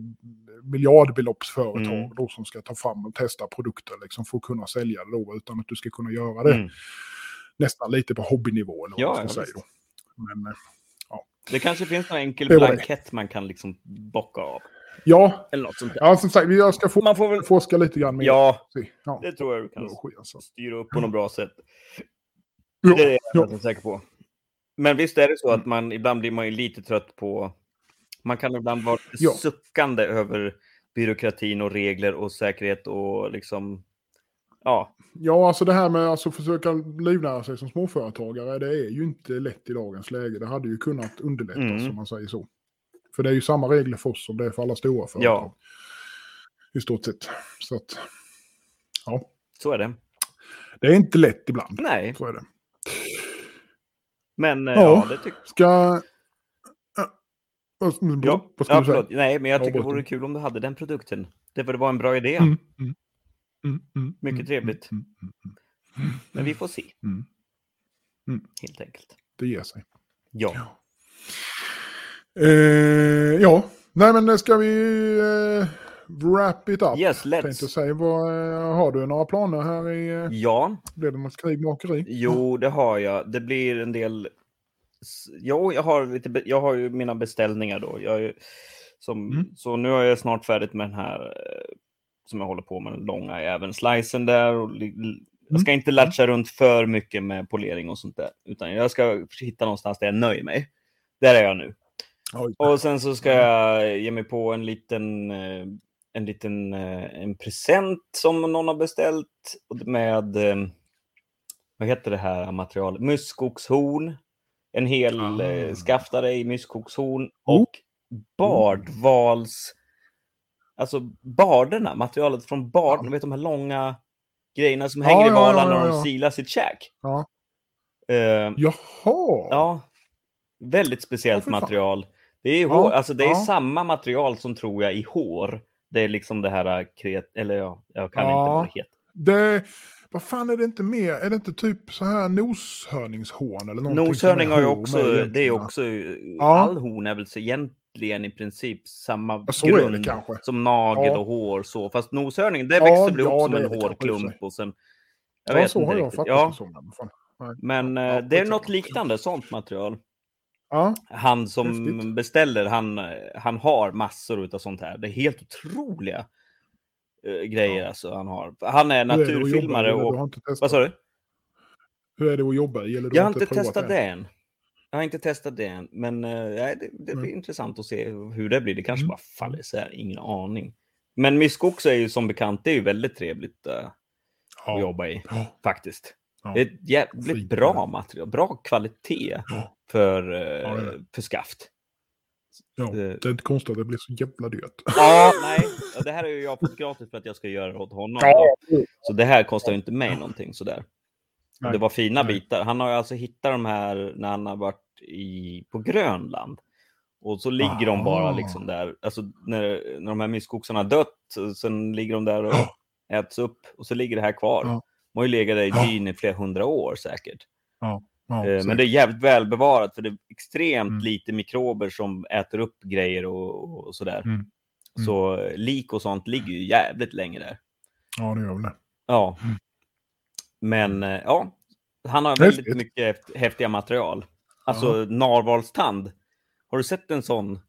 miljardbeloppsföretag Mm. då som ska ta fram och testa produkter liksom för att kunna sälja det då. Utan att du ska kunna göra det Mm. nästan lite på hobbynivå eller vad Ja, man ska ja, säga då. Men eh, Det kanske finns någon enkel blankett man kan liksom bocka av. ja, Eller något sånt där. ja, som sagt, jag ska få Man får väl... forska lite grann mer. Ja, ja. det tror jag du kan alltså. styra upp på något bra sätt. Ja, Det är jag ja. säker på. Men visst är det så att man ibland blir man ju lite trött på... Man kan ibland vara Ja. suckande över byråkratin och regler och säkerhet och liksom... Ja, Ja, alltså det här med att alltså, försöka livnära sig som småföretagare, det är ju inte lätt i dagens läge. Det hade ju kunnat underlättas Mm. om man säger så. För det är ju samma regler för oss som det är för alla stora företag. Ja. I stort sett. Så att, ja, så är det. det är inte lätt ibland. Nej, Så är det. men eh, Ja. ja, det tycker Ska... Ja, Ja, vad ska ja säga? förlåt. Nej, men jag tycker det vore kul om du hade den produkten. Det var, en bra idé. Mm, mm, mm, mm, Mycket mm, trevligt. mm. Men vi får se, helt enkelt. Det ger sig. Ja. Eh, ja, nej men ska vi... Eh, wrap it up. Yes, Tänkte let's. säga, vad, eh, har du några planer här i... eh, Ja, Blir det något krigmakeri? jo, det har jag. Det blir en del... Jo, jag har, lite, jag har ju mina beställningar då. Jag som, Mm. Så nu är jag snart färdigt med den här eh, som jag håller på med, den långa även slicen där. Och, jag ska inte latcha runt för mycket med polering och sånt där, utan jag ska hitta någonstans där jag nöjer mig. Där är jag nu. Och sen så ska jag ge mig på en liten, eh, en liten eh, en present som någon har beställt med, eh, vad heter det här materialet? Muskoxhorn. En hel Ah. skaftare i muskoxhorn Oh. och bardvals... Alltså barderna, materialet från barden, vet de här långa grejerna som Ja, hänger i ja, valarna ja, när ja. de silar sitt käk. Ja. Eh, Jaha! Ja, väldigt speciellt Ja, material. Det är, Ja, hår, alltså det är ja. samma material som tror jag i hår. Det är liksom det här äh, kret, eller ja, jag kan Ja. inte vad det heter. Det, vad fan är det inte mer? Är det inte typ så här noshörningshorn eller någonting? Noshörning har ju också, det är också, Ja. all horn är väl så egentligen i princip samma Ja, grund som nagel Ja. och hår så. Fast noshörning, det Ja, växer väl ja, upp som en hårklump och sen, jag Ja, vet så inte har jag riktigt. fattat Ja, det som. men Ja, eh, det är något liknande sånt material. Ja, Han som Häftigt. beställer, han, han har massor av sånt här. Det är helt otroliga eh, grejer Ja. alltså han har. Han är är naturfilmare har och... Vad sa du? Hur är det att jobba du Jag har inte testat det än. Jag har inte testat det än, men eh, det, det blir Mm. intressant att se hur det blir. Det kanske Mm. bara faller isär, ingen aning. Men myskox är ju som bekant, det är ju väldigt trevligt eh, att Ja. jobba i, faktiskt. Ja. Det är ett jävligt Fint. bra material, bra kvalitet Ja. för, eh, Ja, för skaft. Ja, det är inte konstigt att det blir så jävla dyrt. Ja, nej. Ja, Det här har ju jag fått gratis för att jag ska göra det åt honom. Så det här kostar ju inte mig någonting sådär. Nej, Det var fina nej. bitar. Han har ju alltså hittat de här när han har varit i, på Grönland. Och så ligger de bara Ah. liksom där. Alltså när, när de här myskoxarna har dött, sen ligger de där och Ja. äts upp. Och så ligger det här kvar. Ja. De har ju legat där i Ja. i flera hundra år säkert. Ja, Eh, säkert. Men det är jävligt välbevarat för det är extremt Mm. lite mikrober som äter upp grejer och, och sådär. Mm. Mm. Så eh, lik och sånt ligger ju jävligt länge där. Ja, det gör väl det. Ja. Mm. Men eh, ja, han har väldigt mycket häft- häftiga material. Alltså narvalstand. Har du sett en sån?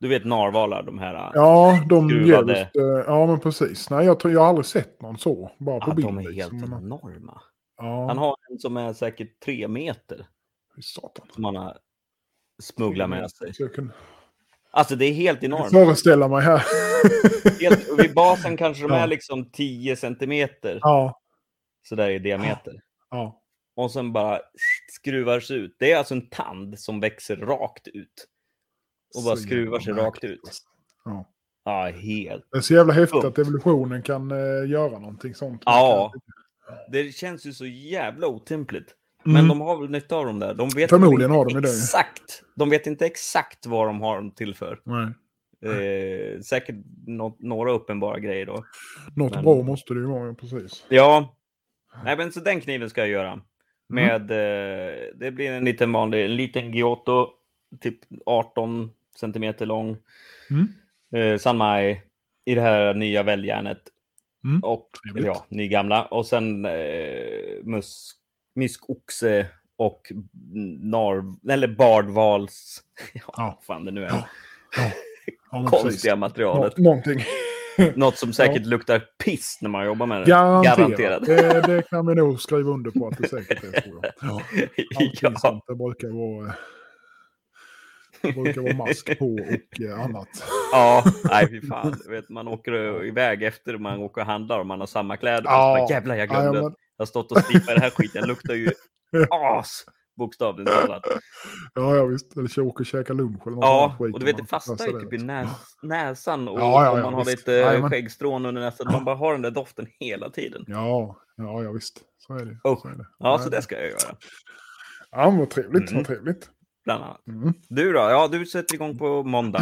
Du vet narvalar, de här. Ja, Ja, de Skruvade. just, Ja, men precis. Nej, jag, tror, jag har aldrig sett någon så. Bara på bild. de är helt liksom. Enorma. ja, Han har en som är säkert tre meter satan. som han har smugglat med sig. Jag kan Alltså det är helt enormt. föreställa mig här. Helt, vid basen kanske de Ja. är liksom 10 centimeter ja, sådär i diameter. ja. Och sen bara skruvar sig ut. Det är alltså en tand som växer rakt ut. Och bara Så skruvar sig rakt ut. alltså. Ja. Ja, helt. Det är så jävla häftigt att evolutionen kan eh, göra någonting sånt. Ja. Det känns ju så jävla otympligt. Men Mm. de har väl nytta av dem där. De vet Förmodligen inte har de det. Exakt. De vet inte exakt vad de har dem till för. Nej. Eh, säkert nå- några uppenbara grejer då. Något Men- bra måste det ju vara, precis. Ja, Nej, men så den kniven ska jag göra. Mm. Med, eh, det blir en liten vanlig, en liten Giotto, typ 18 centimeter lång. Mm. Eh, Sanmai i det här nya välljärnet. Mm. Och, eller ja, nygamla. Och sen eh, mus, myskoxe och nar, eller bardvals. Ja, Ja. fan det nu är. Ja. Ja, men Konstiga precis. materialet. Nå- någonting. Något som säkert luktar piss när man jobbar med det. Garanterat. Det, det kan vi nog skriva under på att det säkert är. Tror jag. Ja. Allting ja. sånt det brukar vara, eh, brukar vara mask på och eh, annat. Ja, nej fy fan. Vet, man åker iväg efter man åker och handlar och man har samma kläder. Ja. Så bara, Jävlar, jag glömde. Ja, men- Jag har stått och slipat den här skiten. Den luktar ju as, bokstavligt talat. Ja, ja visst. Eller åker och käkar lunch eller något Ja, och du vet, det fastnar ju det, typ i liksom. näs, näsan och Ja, ja, om ja, man har visst. lite Jajamän. skäggstrån under näsan. Man bara har den där doften hela tiden. Ja, ja, ja visst. Så är det. Usch. Så är det. Ja, så det ska jag göra. Ja, vad trevligt. Mm. Vad trevligt. Bland annat. Mm. Du då? Ja, du sätter igång på måndag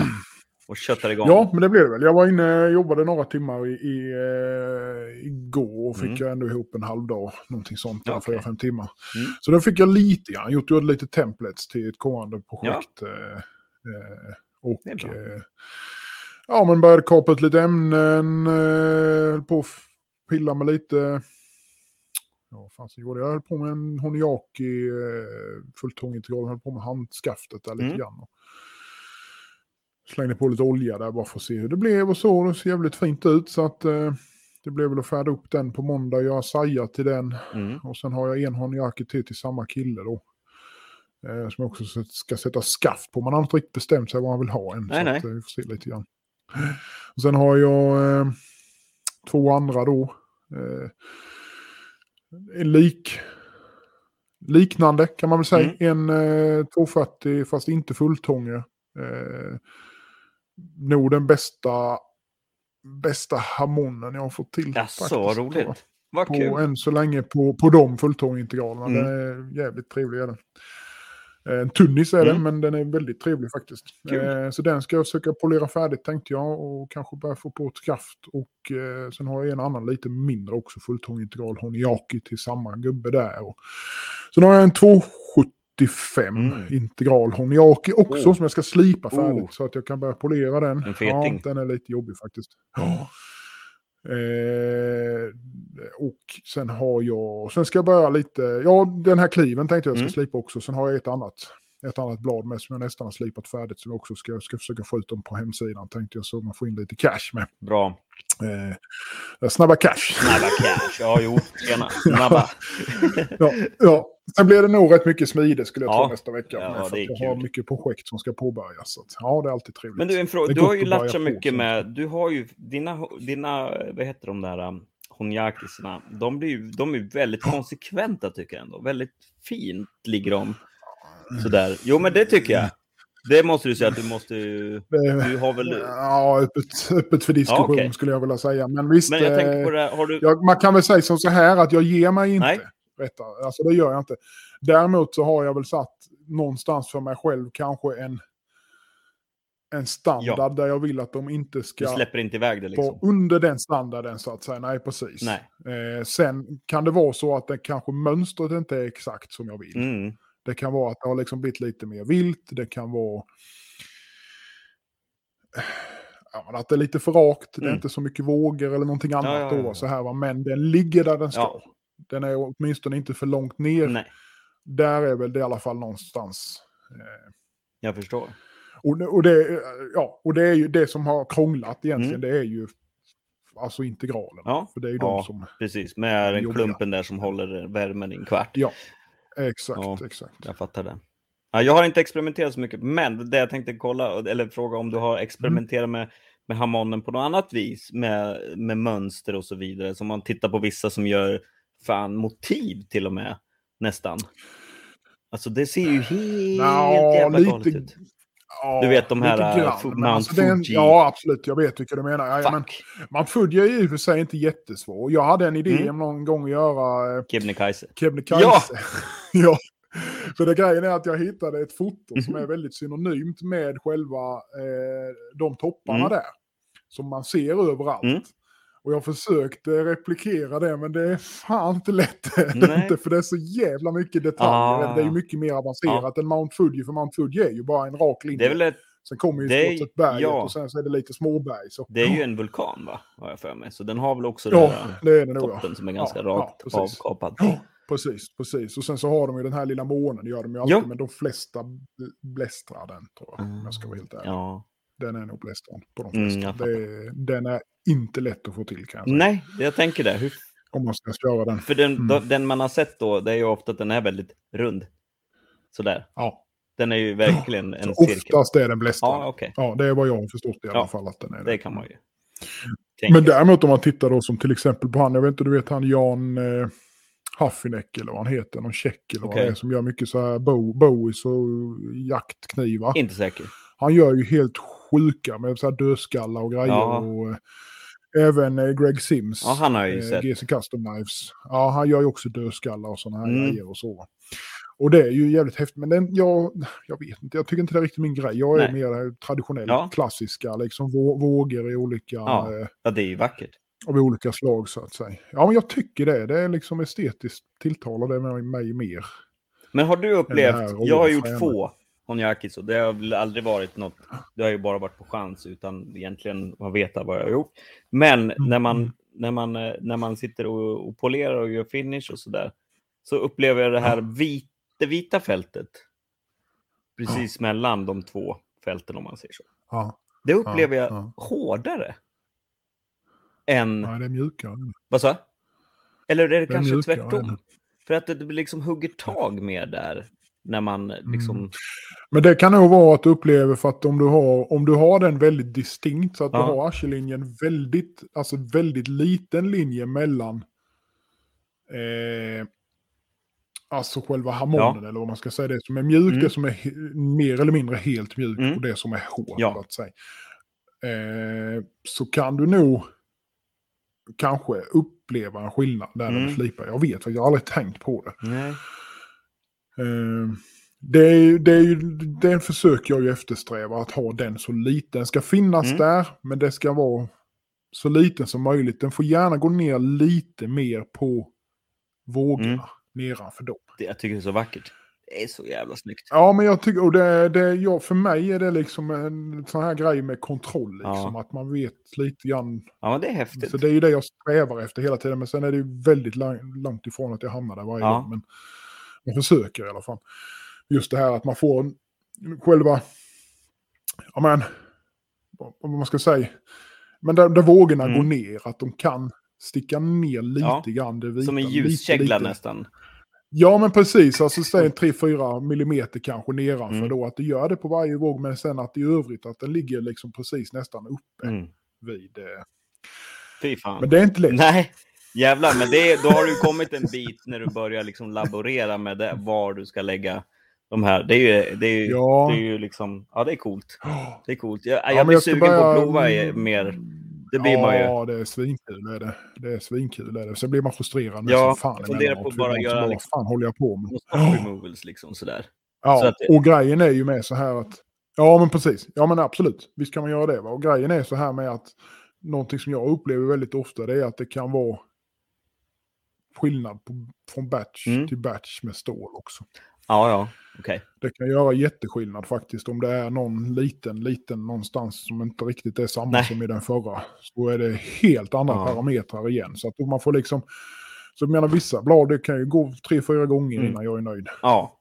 och köttar igång. Ja, men det blev det väl. Jag var inne jobbade några timmar i, i, eh, igår och fick Mm. jag ändå ihop en halv dag. Någonting sånt, Okej. fyra, fem timmar. Mm. Så då fick jag lite grann, gjort, gjort lite templates till ett kommande projekt. eh, eh, och eh, Ja, men började kapa ut lite ämnen, höll på att pilla med lite... Ja, fan så gjorde jag? Jag höll på med en Honiaki eh, fulltångintegral, höll på med handskaftet där lite Mm. grann. Och slängde på lite olja där bara för att se hur det blev och så. Det ser jävligt fint ut så att eh, det blev väl att färda upp den på måndag, göra saja till den. Mm. Och sen har jag en Honiaki till till samma kille då. Eh, som jag också ska sätta skaft på. Man har inte riktigt bestämt sig vad man vill ha än. Nej, så nej. Att, eh, vi får se lite grann. Och sen har jag eh, två andra då. Eh, lik, liknande kan man väl säga. En eh, 240 fast inte fulltånge. Eh, nog den bästa, bästa harmonen jag har fått till. Tror jag roligt. Vad på, kul. än så länge på, på de fulltångintegralerna. Mm. Den är jävligt trevlig. Är den. Eh, En tunnis är den, Mm. men den är väldigt trevlig faktiskt. Kul. Eh, så den ska jag försöka polera färdigt tänkte jag och kanske börja få på ett skaft. Och eh, sen har jag en annan lite mindre också, fulltångintegral Honiaki till samma gubbe där. Och, sen har jag en 275 Mm. integral Honiaki också Oh. som jag ska slipa färdigt Oh. så att jag kan börja polera den. En feting. Ja, den är lite jobbig faktiskt. Ja. Eh, och sen har jag, sen ska jag börja lite, ja den här kliven tänkte jag ska Mm. slipa också. Sen har jag ett annat, ett annat blad med som jag nästan har slipat färdigt som jag också ska, ska försöka få ut dem på hemsidan tänkte jag så man får in lite cash med. Bra. Eh, snabba cash. Snabba cash. Ja, jo. Tjena. Snabba. ja, ja. Sen blir det nog rätt mycket smide skulle jag Ja. tro nästa vecka. Ja, för jag har mycket projekt som ska påbörjas. Så ja, det är alltid trevligt. Men du, en fråga. Du har ju börja latchat mycket med, du har ju dina, dina vad heter de där um, honjakisarna, de, blir de är väldigt konsekventa tycker jag ändå. Väldigt fint ligger de. Sådär. Jo, men det tycker jag. Det måste du säga att du måste ju... Du har väl... Ja, öppet, öppet för diskussion Ja, okej. skulle jag vilja säga. Men visst, Men jag tänker eh, på det här, har du... jag, man kan väl säga som så här att jag ger mig inte. Nej. Rättare. Alltså det gör jag inte. Däremot så har jag väl satt någonstans för mig själv kanske en, en standard Ja. där jag vill att de inte Du ska släpper inte iväg det liksom. under den standarden så att säga. Nej, precis. Nej. Eh, sen kan det vara så att det kanske mönstret inte är exakt som jag vill. Mm. Det kan vara att det har liksom blivit lite mer vilt. Det kan vara ja, att det är lite för rakt. Det är Mm. inte så mycket vågor eller någonting annat. ja, ja, Då, ja. så här, va? Men den ligger där den ska. Den är åtminstone inte för långt ner. Nej, Där är väl det i alla fall någonstans. Eh, jag förstår. och, och, det, ja, och det är ju det som har krånglat egentligen. Mm. Det är ju alltså integralen. Ja, För det är ju Ja. de som... precis. Med klumpen där som håller värmen i en kvart. Ja, exakt, Ja. exakt. Jag fattar det. Ja, jag har inte experimenterat så mycket, men det jag tänkte kolla, eller fråga om du har experimenterat med, med harmonen på något annat vis, med, med mönster och så vidare. Som man tittar på vissa som gör fan motiv till och med, nästan. Alltså det ser ju helt Ja, jävla lite- galet ut. Ja, Du vet de här, äh, grann, Mount alltså en- Fuji. Ja, absolut. Jag vet vilka du menar. Ja, men Mount Fuji är i och för sig inte jättesvår. Jag hade en idé Mm. om någon gång att göra eh, Kebnekaise. Kebnekaise. Ja! ja! För det grejen är att jag hittade ett foto som Mhm. är väldigt synonymt med själva eh, de topparna Mm. där. Som man ser överallt. Och jag försökte replikera det, men det är fan inte lätt. Inte, för det är så jävla mycket detaljer. Ah. Det är ju mycket mer avancerat än Mount Fuji, för Mount Fuji är ju bara en rak linje. Det är väl ett, Sen kommer ju det är- stort sett berget ja. och sen så är det lite småberg. Så. det är ju en vulkan va, har jag för mig. Så den har väl också Ja, den där det det nog. toppen som är ganska Ja, rakt ja, precis. avkapad. Ja, precis, precis. Och sen så har de ju den här lilla månen, det gör de ju alltid, Ja. men de flesta bl- blästrar den tror jag, om jag ska vara helt ärlig. Ja. Den är nog blästrad på de Mm, flesta. fattar. det den är inte lätt att få till kan jag säga, Nej, jag tänker det. Hur om man ska köra den. För den, Mm. då- den man har sett då, det är ju ofta att den är väldigt rund. Sådär. Ja, Den är ju verkligen en så cirkel. oftast är den blästrad. Ja, Ja, okej. det är vad jag har förstått i alla Ja, fall att den är Det kan man ju. Men tänka. däremot om man tittar då som till exempel på han, jag vet inte, du vet han Jan eh, Haffinek eller vad han heter, någon tjeck eller vad Okej. det är, som gör mycket så här bow, bowies och jaktknivar. Inte säker. Han gör ju helt sjuka med så här dödskallar och grejer. Ja. Och, eh, även eh, Greg Sims, Ja, han har ju eh, sett. GC Custom Knives. Ja, han gör ju också dödskallar och sådana här Mm. grejer och så. Och det är ju jävligt häftigt, men den, jag, jag vet inte, jag tycker inte det är riktigt min grej. Jag är Nej. mer det traditionellt Ja. klassiska, liksom vå- vågor i olika, Ja. Ja, det är ju vackert. av olika slag så att säga. Ja, men jag tycker det. Det är liksom estetiskt tilltalar det mig, mer. Men har du upplevt, jag har gjort få Honjaki så. Det har väl aldrig varit något. Det har ju bara varit på chans utan egentligen att veta vad jag har gjort. Men när man, när man, eh, när man sitter och, och polerar och gör finish och så där så upplever jag det här vit, det vita fältet precis mellan de två fälten om man säger så. Ja, Det upplever jag ja. hårdare än... nej, det är mjukare. Vad sa? Eller är det, är kanske mjukare, tvärtom? För att det liksom hugger tag mer där när man liksom... Mm. Men det kan nog vara att du upplever för att om du har, om du har den väldigt distinkt så att Ja. du har arsellinjen väldigt, alltså väldigt liten linje mellan eh, alltså själva harmonen eller vad man ska säga, det som är mjukt, Mm. det som är mer eller mindre helt mjukt Mm. och det som är hårt. Ja. Att säga. Eh, så kan du nog kanske uppleva en skillnad där när Mm. du slipar. Jag vet, jag har aldrig tänkt på det. Nej. Det, är, ju- det, är ju, den försöker jag ju eftersträva, att ha den så liten. Den ska finnas Mm. där, men det ska vara så liten som möjligt. Den får gärna gå ner lite mer på vågorna Mm. nedanför dem. Det, jag tycker det är så vackert. Det är så jävla snyggt. Ja, men jag tycker, och det, det, ja, för mig är det liksom en sån här grej med kontroll, liksom, Ja. att man vet lite grann. Ja, men det är häftigt. Så det är ju det jag strävar efter hela tiden, men sen är det ju väldigt långt ifrån att jag hamnar där varje Ja. gång. Men jag försöker i alla fall. Just det här att man får själva, ja men, vad man ska säga, men där, där vågorna Mm. går ner, att de kan sticka ner lite Ja, grann. Det vita, Som en lite, ljuskägla nästan. Ja, men precis. Alltså säg 3-4 millimeter kanske nedanför Mm. då. Att det gör det på varje våg, men sen att i övrigt att den ligger liksom precis nästan uppe Mm. vid... Eh. Fy fan. Men det är inte lätt. Nej, jävlar, men det, då har du kommit en bit när du börjar liksom laborera med det, var du ska lägga de här. Det är ju, det är ju, Ja. det är ju liksom, ja det är coolt. Ja, Det är coolt. Jag, men jag blir ska sugen på börja- att prova mer. Det blir ja, man ju. Ja, det är svinkul. Är det. det är svinkul. Är det. Sen blir man frustrerad. Ja, som fan jag funderar på att bara göra Vad liksom- fan håller jag på med? Removals liksom sådär. Ja, så att- och grejen är ju med så här att... Ja, men precis. Ja, men absolut. Visst kan man göra det. Va? Och grejen är så här med att någonting som jag upplever väldigt ofta det är att det kan vara skillnad på, från batch Mm. till batch med stål också. Ja, ja, okej. Det kan göra jätteskillnad faktiskt om det är någon liten, liten någonstans som inte riktigt är samma Nej. som i den förra. Så är det helt andra Ja. parametrar igen. Så att man får liksom... Så jag menar vissa blad det kan ju gå tre, fyra gånger Mm. innan jag är nöjd. Ja,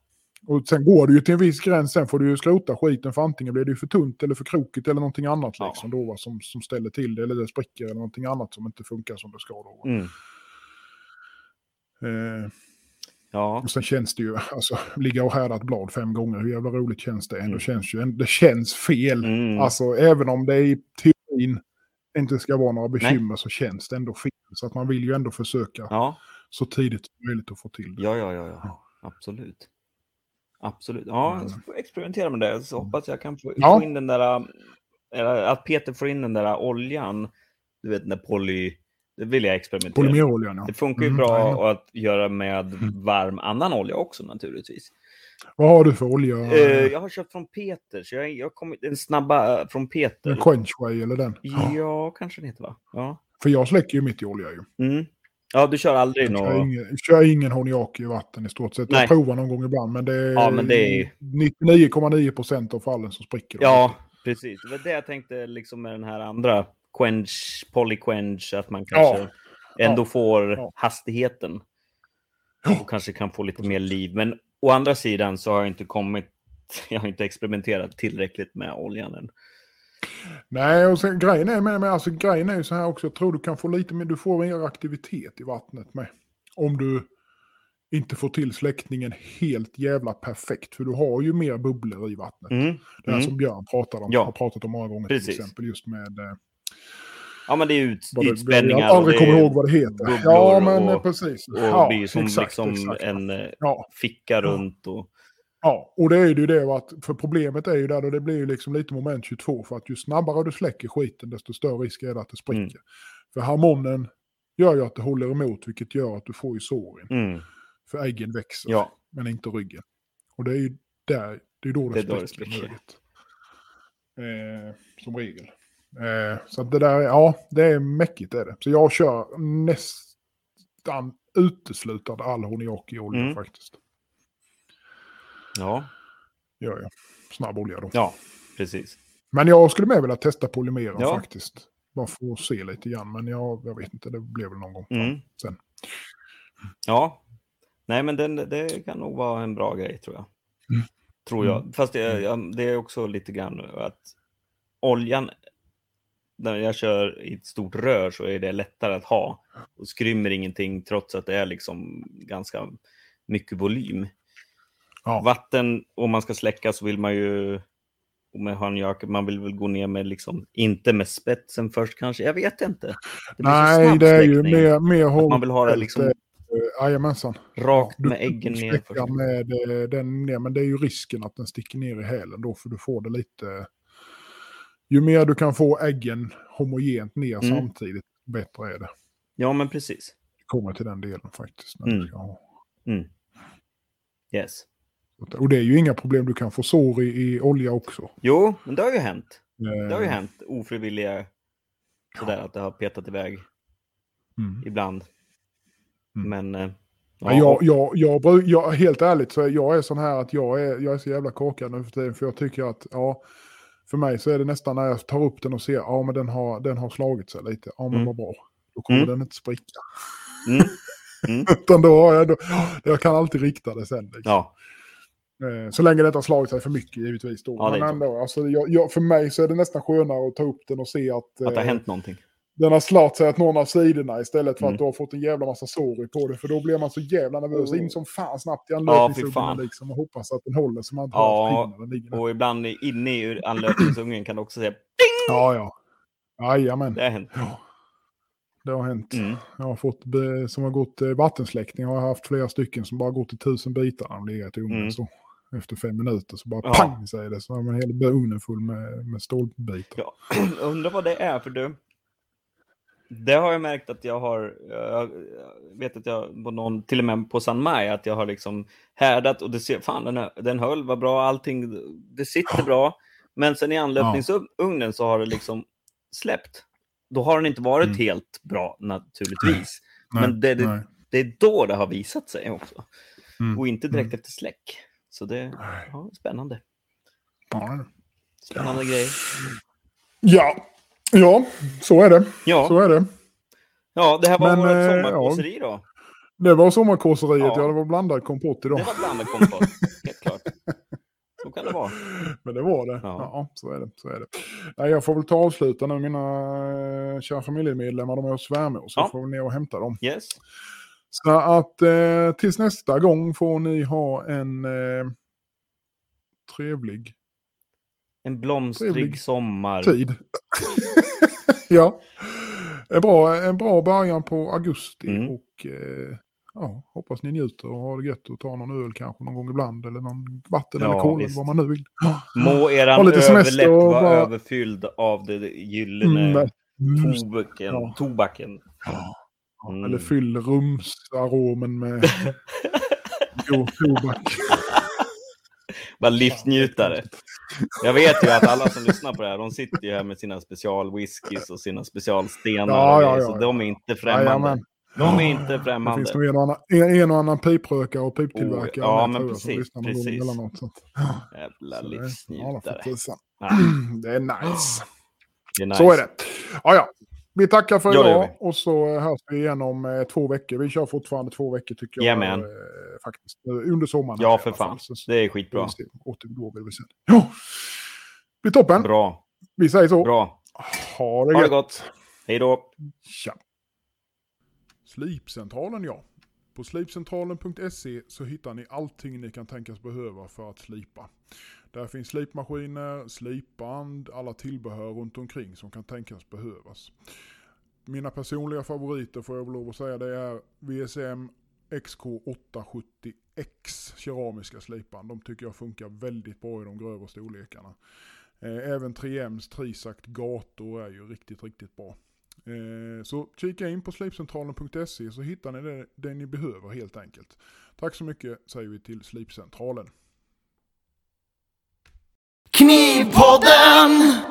Och sen går det ju till en viss gräns, sen får du ju skrota skiten för antingen blir det ju för tunt eller för krokigt eller någonting annat Ja. liksom då va, som, som ställer till det eller det spricker eller någonting annat som inte funkar som det ska då. mm. Eh, ja. och sen känns det ju, alltså ligga och härda ett blad fem gånger, hur jävla roligt känns det? Ändå Mm. känns ju, det känns fel. Mm. Alltså även om det i teorin inte ska vara några bekymmer så känns det ändå fel. Så att man vill ju ändå försöka Ja, så tidigt som möjligt att få till det. ja, ja, ja, ja. absolut. Absolut. Ja, jag får experimentera med det. Så hoppas jag kan få, Ja. få in den där, eller att Peter får in den där oljan. Du vet den där poly, det vill jag experimentera med. Ja. Det funkar ju Mm, bra jajamän. att göra med varm annan olja också naturligtvis. Vad har du för olja? Eh, jag har köpt från Peter, så jag, jag har kommit en snabba eh, från Peter. En Quenchway eller den? Ja, kanske den heter va? Ja. För jag släcker ju mitt i olja ju. Mm. Ja, du kör aldrig Jag kör ingen, kör ingen honiaki i vatten i stort sett. Nej. Jag provar någon gång ibland men det är, Ja, men det är- 99,9 procent av fallen som spricker. Ja, precis. Det var det jag tänkte liksom med den här andra quench, polyquench, att man kanske ändå Ja. får Ja. hastigheten. Ja. Och kanske kan få lite mer liv. Men å andra sidan så har jag inte kommit, jag har inte experimenterat tillräckligt med oljan än. Nej, och sen, grejen, är med, med, alltså, grejen är ju så här också, jag tror du kan få lite mer, du får mer aktivitet i vattnet med. Om du inte får till släckningen helt jävla perfekt. För du har ju mer bubblor i vattnet. Mm. Det här Mm. som Björn pratade om, Ja. har pratat om många gånger Precis. till exempel. Just med eh, Ja, men det är ut, vad det, ytspänningar. jag aldrig kommer ihåg vad det heter. Ja, men eh, och- precis. Och ja, blir som exakt, liksom exakt. en eh, Ja, ficka runt. Och, Ja, och det är ju det att, för problemet är ju där, och det blir ju liksom lite moment 22, för att ju snabbare du släcker skiten, desto större risk är det att det spricker. Mm. För harmonen gör ju att det håller emot, vilket gör att du får ju såren. mm. För äggen växer, Ja, men inte ryggen. Och det är ju där, det är då det, Det spricker. spricker. möjligt. Eh, som regel. Eh, så det där, är- ja, det är mäckigt är det. Så jag kör nästan uteslutande all honiaki-olja Mm. faktiskt. ja. Gör jag. snabb olja då. Ja, precis. Men jag skulle med vilja testa polymeren Ja. faktiskt. Bara för att se lite grann, men jag, jag vet inte, det blir väl någon gång Mm. sen. Ja. Nej, men den, det kan nog vara en bra grej tror jag. Mm. Tror jag. Fast det, jag, det är också lite grann att oljan, när jag kör i ett stort rör så är det lättare att ha. Och skrymmer ingenting trots att det är liksom ganska mycket volym. Ja. Vatten, om man ska släcka så vill man ju med handjake, man vill väl gå ner med liksom, inte med spetsen först kanske, jag vet inte. Det Nej, det är ju mer, mer håll. Man vill ha det liksom Jajamensan. rakt med äggen ner. först. med eh, den ner, men det är ju risken att den sticker ner i hälen då, för du får det lite... Ju mer du kan få äggen homogent ner Mm. samtidigt, bättre är det. Ja, men precis. Det kommer till den delen faktiskt. När Mm. ska ha. Mm. Yes. Och det är ju inga problem, du kan få sår i, i olja också. Jo, men det har ju hänt. Eh, Det har ju hänt ofrivilliga sådär att det har petat iväg Mm. ibland. Mm. Men eh, Ja, jag, jag, jag, jag, helt ärligt så jag är sån här att jag är, jag är så jävla korkad nu för tiden. För jag tycker att, ja, för mig så är det nästan när jag tar upp den och ser, ja men den har, den har slagit sig lite. Ja men Mm. vad bra. Då kommer Mm. den inte spricka. Mm. Mm. Utan då har jag, då, jag kan alltid rikta det sen. Liksom. Ja, Eh, Så länge det inte har slagit sig för mycket givetvis. Då. Ja, men ändå, alltså, jag, jag, för mig så är det nästan skönare att ta upp den och se att, att det har eh, hänt någonting. Den har slagit sig åt någon av sidorna istället för Mm. att du har fått en jävla massa sår i på det. För då blir man så jävla nervös. In som fan snabbt i Ja, anlöpningsugnen fan. liksom, och hoppas att den håller så man inte Ja, har den ligger. Och ibland inne i anlöpningsugnen kan du också säga Ja, ja. Jajamän. det har hänt. Ja, det har hänt. Mm. Jag har fått, som har gått eh, vattensläckning, har jag haft flera stycken som bara gått i tusen bitar när de legat i ugnen. Mm. Så efter fem minuter så bara Ja. pang säger det. Så har man hela ugnen full med, med stålbitar. Ja, undrar vad det är för du. Det har jag märkt att jag har, jag vet att jag på någon, till och med på San Maj, att jag har liksom härdat och det ser, fan den, den höll, vad bra, allting, det sitter bra. Men sen i anlöpningsugnen så har det liksom släppt. Då har den inte varit Mm. helt bra naturligtvis. Nej, Men det, det, det är då det har visat sig också. Mm. Och inte direkt Mm. efter släck. Så det Nej. ja, spännande. Ja, Spännande grejer. Ja. Ja, så är det. Ja, Så är det. ja det här var Men, vårt eh, sommarkåseri då. Det var sommarkåseriet. Ja. Ja. det var blandad kompott idag. Det var blandad kompott, helt klart. Så kan det vara. Men det var det. Ja. Ja, så är det. Så är det. Nej, jag får väl ta och avsluta nu. Mina eh, kära familjemedlemmar, de är hos svärmor. Så Ja. jag får väl ner och hämta dem. Yes. Så att eh, tills nästa gång får ni ha en eh, trevlig En blomstrig Trevlig sommar. tid. ja. En bra, en bra början på augusti. Mm. Och eh, ja, hoppas ni njuter och har det gött och tar någon öl kanske någon gång ibland. Eller någon vatten Ja, eller visst. vad man nu vill. Må eran överläpp vara bara- överfylld av det gyllene Mm, tobaken. Ja. tobaken. Ja. Mm. Eller fyll rumsaromen med god tobak. Bara livsnjutare. Jag vet ju att alla som lyssnar på det här, de sitter ju här med sina specialwhiskys och sina specialstenar. Ja, ja, ja, så ja. de är inte främmande. Jajamän. De är inte Det främmande. finns nog en och annan, en, en och annan piprökare och piptillverkare. Oh, ja, men precis, precis. emellanåt, så Jävla så det- Ja, livsnjutare. Ja, Det är nice. det är nice. Så är det. Ja, ja. Vi tackar för Ja, det idag och så eh, hörs vi igen om eh, två veckor. Vi kör fortfarande två veckor tycker jag. Jajamän. Faktiskt. Eh, Under sommaren. Ja, för fall. fan. Så- Det är skitbra. Återgår väl vi sen. Ja. Blir toppen. Bra. Vi säger så. Bra. Ha det Ha det gott. Hej då. Tja. Slipcentralen ja. På slipcentralen.se så hittar ni allting ni kan tänkas behöva för att slipa. Där finns slipmaskiner, slipband, alla tillbehör runt omkring som kan tänkas behövas. Mina personliga favoriter får jag väl lov att säga det är VSM XK870X keramiska slipan. De tycker jag funkar väldigt bra i de grövre storlekarna. Eh, även 3Ms Trisact gator är ju riktigt, riktigt bra. Eh, så kika in på slipcentralen.se så hittar ni det, det ni behöver helt enkelt. Tack så mycket säger vi till Slipcentralen. Knivpodden!